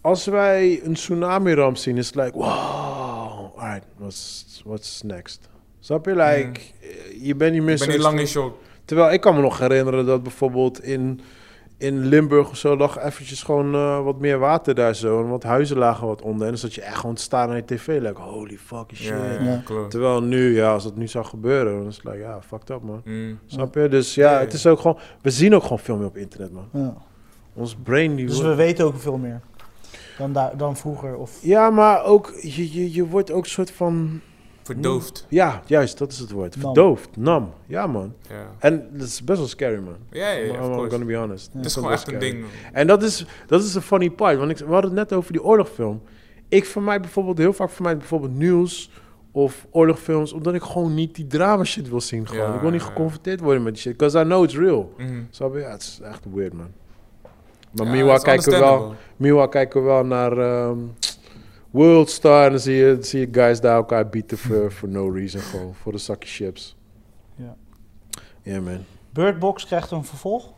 als wij een tsunami-ramp zien, is het like, wow, alright, what's, what's next? Snap je, like, je bent niet meer Ik ben zo niet lang in shock. Terwijl ik kan me nog herinneren dat bijvoorbeeld in, in Limburg of zo lag eventjes gewoon eh, wat meer water daar zo. En wat huizen lagen wat onder. En dan zat je echt gewoon te staan naar je tv. Like, holy fucking shit. Ja, ja, Ja. klopt. Terwijl nu, ja, als dat nu zou gebeuren, dan is het like, ja, fucked up man. Mm. Snap je? Dus ja, Ja, ja. het is ook gewoon... We zien ook gewoon veel meer op internet, man. Ja. Ons brain die Dus we weten ook veel meer dan, daar, dan vroeger. Of, Ja, maar ook, je, je, je wordt ook een soort van... Verdoofd. Ja, juist, dat is het woord. Nam. Verdoofd, nam. Ja, man. Ja, En dat is best wel scary, man. ja, ja, ja, I'm, I'm gonna be honest. Het is gewoon echt een ding. En dat is, dat is de funny part. Want ik, we hadden het net over die oorlogfilm. Ik vermijd bijvoorbeeld, heel vaak vermijd bijvoorbeeld nieuws of oorlogfilms, omdat ik gewoon niet die drama shit wil zien. Gewoon. Ja, ik wil niet ja, ja. geconfronteerd worden met die shit. Because I know it's real. Snap je? Ja, het is echt weird, man. Maar Ja, meanwhile, kijken we wel, meanwhile kijken we wel naar ehm, World Star en dan zie je, zie je guys daar elkaar bieten voor for no reason. Gewoon voor de zakje chips. Ja. Ja, man. Bird Box krijgt een vervolg.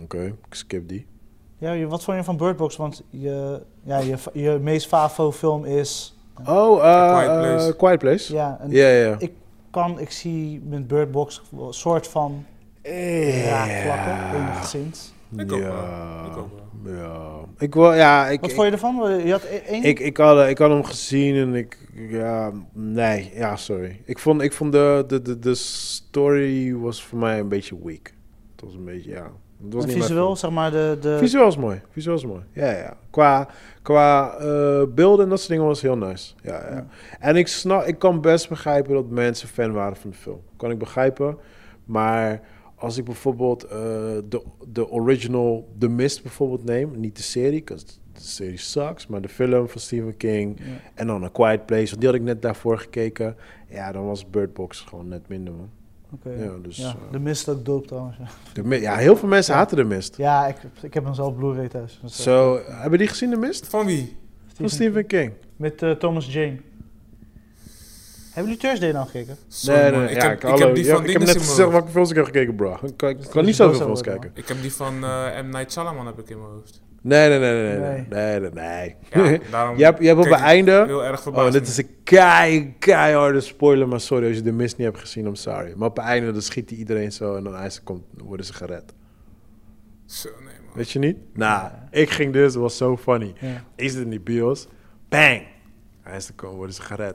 Oké, ik skip die. Ja, je- wat vond je van Bird Box? Want je, ja, je, je meest favo film is... Oh, eh Quiet Place. eh, Quiet Place. Ja, Ja, ja. ik kan, ik zie met Bird Box een soort van raakvlakken, enigszins. Ik ook ja. wel. Ik ook wel. Ja. Ik wil, ja, ik, Wat vond je ervan? Je had e- één? ik, ik, had, ik had hem gezien en ik, ja, nee, ja, sorry. Ik vond, ik vond de, de, de, de story was voor mij een beetje weak. Het was een beetje, ja. Het was niet visueel, zeg maar, de... de Visueel is mooi. Visueel is mooi. Ja, ja. Qua, qua eh, beelden en dat soort dingen was heel nice. Ja, ja. Ja. En ik, snap, ik kan best begrijpen dat mensen fan waren van de film. Kan ik begrijpen. Maar als ik bijvoorbeeld eh, de, de original The Mist bijvoorbeeld neem, niet de serie, because de serie sucks, maar de film van Stephen King Ja. en dan A Quiet Place, want die had ik net daarvoor gekeken. Ja, dan was Bird Box gewoon net minder, man. Oké. Ja, dus, ja, eh, de mist ook dope trouwens. Ja, De ja, heel veel mensen Ja. haten de Mist. ja ik, ik heb hem zelf Blu-ray thuis. Dus, Zo, hebben die gezien de Mist? Van wie? Van Stephen King. Met eh, Thomas Jane. Hebben jullie Thursday nou gekeken? Sorry, man. Ik, ja, heb, ik hallo, heb die ja, van ik heb net gezegd welke films ik heb gekeken, bro. Ik kan, ik kan niet zoveel films kijken. Ik heb die van eh M. Night Shyamalan heb ik in mijn hoofd. Nee, nee, nee, nee, nee, Nee. nee, nee, nee. Ja, daarom je hebt, je hebt op het ik einde... Heel erg verbaasd. Oh, dit is een kei, keiharde spoiler, maar sorry als je de mist niet hebt gezien, I'm sorry. Maar op het einde dan schiet hij iedereen zo en dan hij komt, worden ze gered. Zo, nee, man. Weet je niet? Nou, ik ging dus, het was zo funny. Ja. Ik zit in die bios, bang! Hij is te komen, worden ze gered.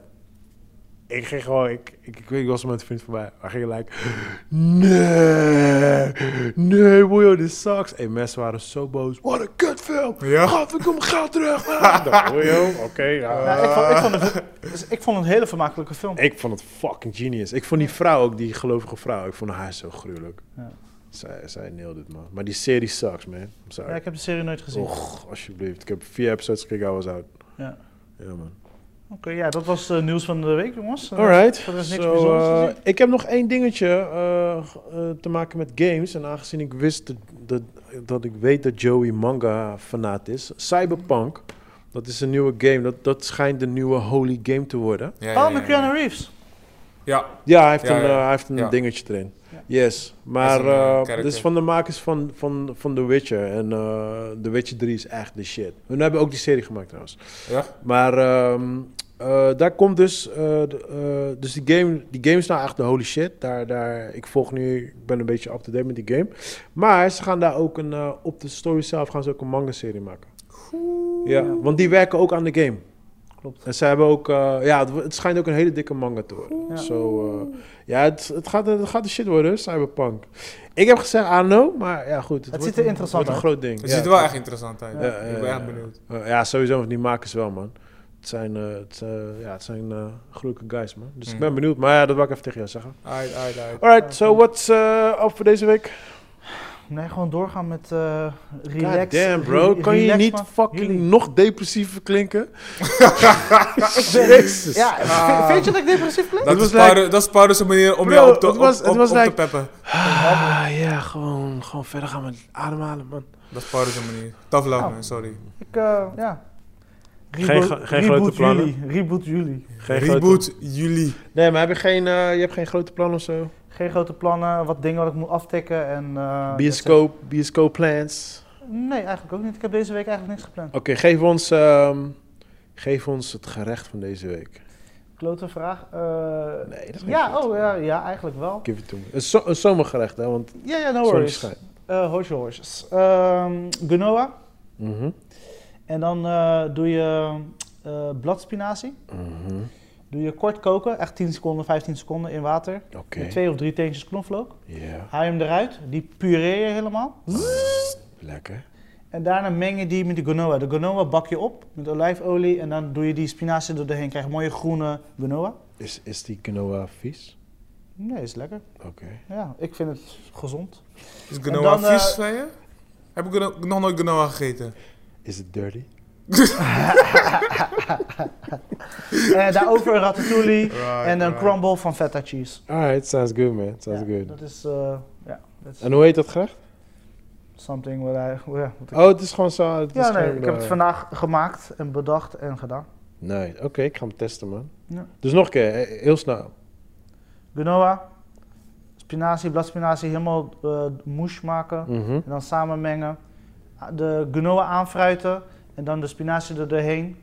Ik ging gewoon, ik, ik, ik, weet, ik was met een vriend voorbij. Hij ging like, nee, nee, boyo, dit sucks. Hey, mensen waren zo boos. Wat een kutfilm. Ja. God, ik kom geld terug. oké, ja. Ik, vond, ik, vond het, dus ik vond het een hele vermakelijke film. Ik vond het fucking genius. Ik vond die vrouw ook, die gelovige vrouw, ik vond haar zo gruwelijk. Ja. Zij, zij nailed it, man. Maar die serie sucks, man. I'm sorry. Ja, ik heb de serie nooit gezien. Och, alsjeblieft. Ik heb vier episodes gekeken, I was out. Ja. Ja, man. Oké, ja, dat was het nieuws van de week, jongens. Eh, Alright. niks So, bijzonders eh, ik heb nog één dingetje eh, eh, te maken met games. En aangezien ik wist dat, dat, dat ik weet dat Joey manga fanaat is. Cyberpunk. Dat is een nieuwe game. Dat, dat schijnt de nieuwe holy game te worden. Ja, ja, Oh, met ja, ja. Keanu Reeves. Ja, Ja, hij heeft Ja, een, ja. eh, hij heeft een Ja. dingetje erin. Yes. Maar een, eh, eh, dit is van de makers van, van, van The Witcher. En eh The Witcher 3 is echt de shit. Hun hebben ook die serie gemaakt trouwens. ja. Maar ehm, eh, daar komt dus... de, dus die game, die game is nou echt de holy shit. Daar, daar, ik volg nu... Ik ben een beetje up-to-date met die game. Maar ze gaan daar ook een... op de story zelf gaan ze ook een manga-serie maken. Ja, Ja. want die werken ook aan de game. Klopt. En ze hebben ook... eh, ja, het, het schijnt ook een hele dikke manga te worden. Ja. Zo, eh, ja, het, het, gaat, het gaat de shit worden, Cyberpunk. Ik heb gezegd, know, maar ja goed. Het, Het ziet er een- interessant wordt een uit. groot ding. Het ja, ziet er wel echt interessant uit. Ja. ik ben ja, echt benieuwd. Uh, ja, sowieso, want die makers wel, man. Het zijn, eh, het, eh, ja, het zijn eh gruwelijke guys, man. Dus ik Mm. ben benieuwd. Maar ja, dat wil ik even tegen jou zeggen. Uit, uit, uit. Alright, so what's uh, up voor deze week? Nee, gewoon doorgaan met eh relax. God damn, bro. re- Kan je niet man. fucking Jullie- nog depressiever klinken? Jezus. Ja, Ah. vind je dat ik depressief klink? Dat, was is like- dat is Pauwde's manier om Bro, jou op te, was- op, het op- was op like- te peppen. Ah, ja, gewoon, gewoon verder gaan met ademhalen, man. Dat is Pauwde's manier. Tough love, Nou. man. Sorry. Ik, eh, ja. Geen gro- geen reboot grote plannen? Jullie. Reboot jullie. Geen Reboot grote- jullie. Nee, maar heb je, geen, eh, je hebt geen grote plannen of zo? Geen grote plannen, wat dingen wat ik moet aftikken en... eh, Bioscoop, bioscoop plans. Nee, eigenlijk ook niet. Ik heb deze week eigenlijk niks gepland. Oké, geef, ons, ehm, geef ons het gerecht van deze week. Klote vraag. Eh, Nee, dat is ja, oh ja, ja, eigenlijk wel. Give it to me. Een, zo- een zomergerecht, hè? Want Ja, ja, no worries. schijnt. Eh horse horses. Ehm Genoa. Mhm. En dan doe je bladspinazie. Mhm. Doe je kort koken, echt 10 seconden, 15 seconden in water. Oké. Met twee of drie teentjes knoflook. Ja, Haal je hem eruit, die pureer je helemaal. lekker. En daarna meng je die met de quinoa. De quinoa bak je op met olijfolie en dan doe je die spinazie er doorheen. Krijg je mooie groene quinoa. Is, is die quinoa vies? Nee, is lekker. Oké. Ja, ik vind het gezond. Is En Genoa dan, vies van je? Heb ik nog nooit Genoa gegeten? Is het dirty? En daarover een ratatouille Right, en een right. crumble van feta cheese. Alright, sounds good, man. Sounds Ja, good. Dat is, eh is En hoe heet dat gerecht? something what I... Oh, het is gewoon zo. Het is ja, nee, ik heb het eh, vandaag gemaakt en bedacht en gedaan. Nee, oké, ik ga hem testen, man. Ja. Dus nog een keer, eh, heel snel. Quinoa, spinazie, bladspinazie, helemaal eh mousse maken. Mhm. En dan samen mengen. De quinoa aanfruiten en dan de spinazie er doorheen.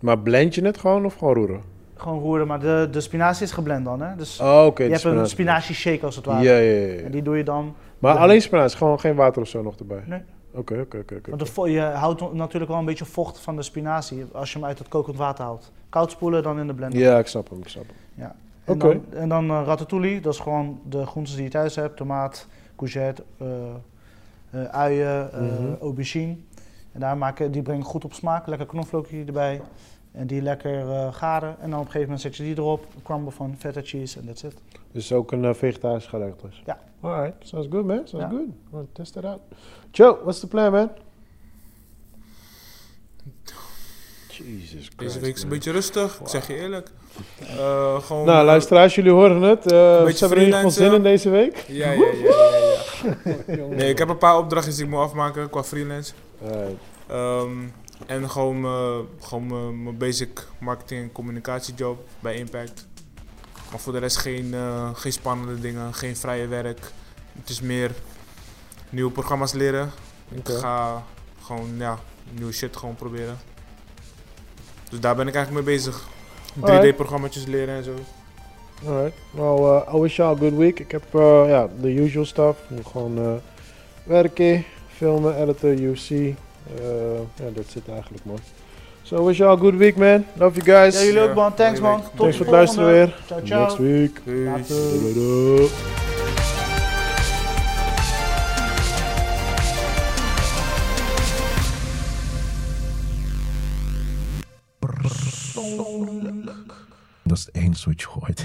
Maar blend je het gewoon of gewoon roeren? Gewoon roeren, maar de, de spinazie is geblend dan, hè? Dus Oh, je hebt een spinazie. shake als het ware. Ja, ja, ja. ja. En die doe je dan. Maar Ja. alleen spinazie, gewoon geen water of zo nog erbij? Nee. Oké, oké, oké. Want de je houdt natuurlijk wel een beetje vocht van de spinazie als je hem uit het kokend water haalt. Koud spoelen, dan in de blender. Ja, ik snap hem, ik snap hem. En Oké. dan, en dan eh, ratatouille, dat is gewoon de groenten die je thuis hebt. Tomaat, courgette, eh, eh, uien, Mhm. aubergine. En daar maken, die brengen goed op smaak. Lekker knoflookje erbij. En die lekker eh, garen. En dan op een gegeven moment zet je die erop. Een crumble van feta cheese en that's it. Dus ook een uh, vegetarisch gerecht dus. Ja. Alright, sounds good man, sounds Ja. good. Well, test it out. Joe, what's the plan man? Jesus Christ. Deze week is een man. beetje rustig, ik zeg je eerlijk. Eh, gewoon, Nou, luisteraars, jullie horen het. Uh, ze beetje hebben er in ieder geval freelancen. zin in deze week. Ja, ja, ja, ja, ja. Nee, ik heb een paar opdrachtjes die ik moet afmaken qua freelance. Ehm, en gewoon, eh, gewoon mijn- basic marketing en communicatiejob bij Impact. Maar voor de rest geen, eh, geen spannende dingen, geen vrije werk. Het is meer nieuwe programma's leren. Ik ga gewoon, ja, nieuwe shit gewoon proberen. Dus daar ben ik eigenlijk mee bezig. 3D-programma's leren en zo. Alright. Well, uh, I wish y'all a good week. Ik heb, uh, ja, the usual stuff. Ik moet gewoon uh, werken, filmen, editen, UC. Uh, ja, that's it eigenlijk, man. So, wish y'all a good week, man. Love you guys. Ja, jullie ook man. Thanks man. Tot Thanks voor het luisteren weer. Ciao, ciao. Next week. Peace. Dat is het enige wat je hoort.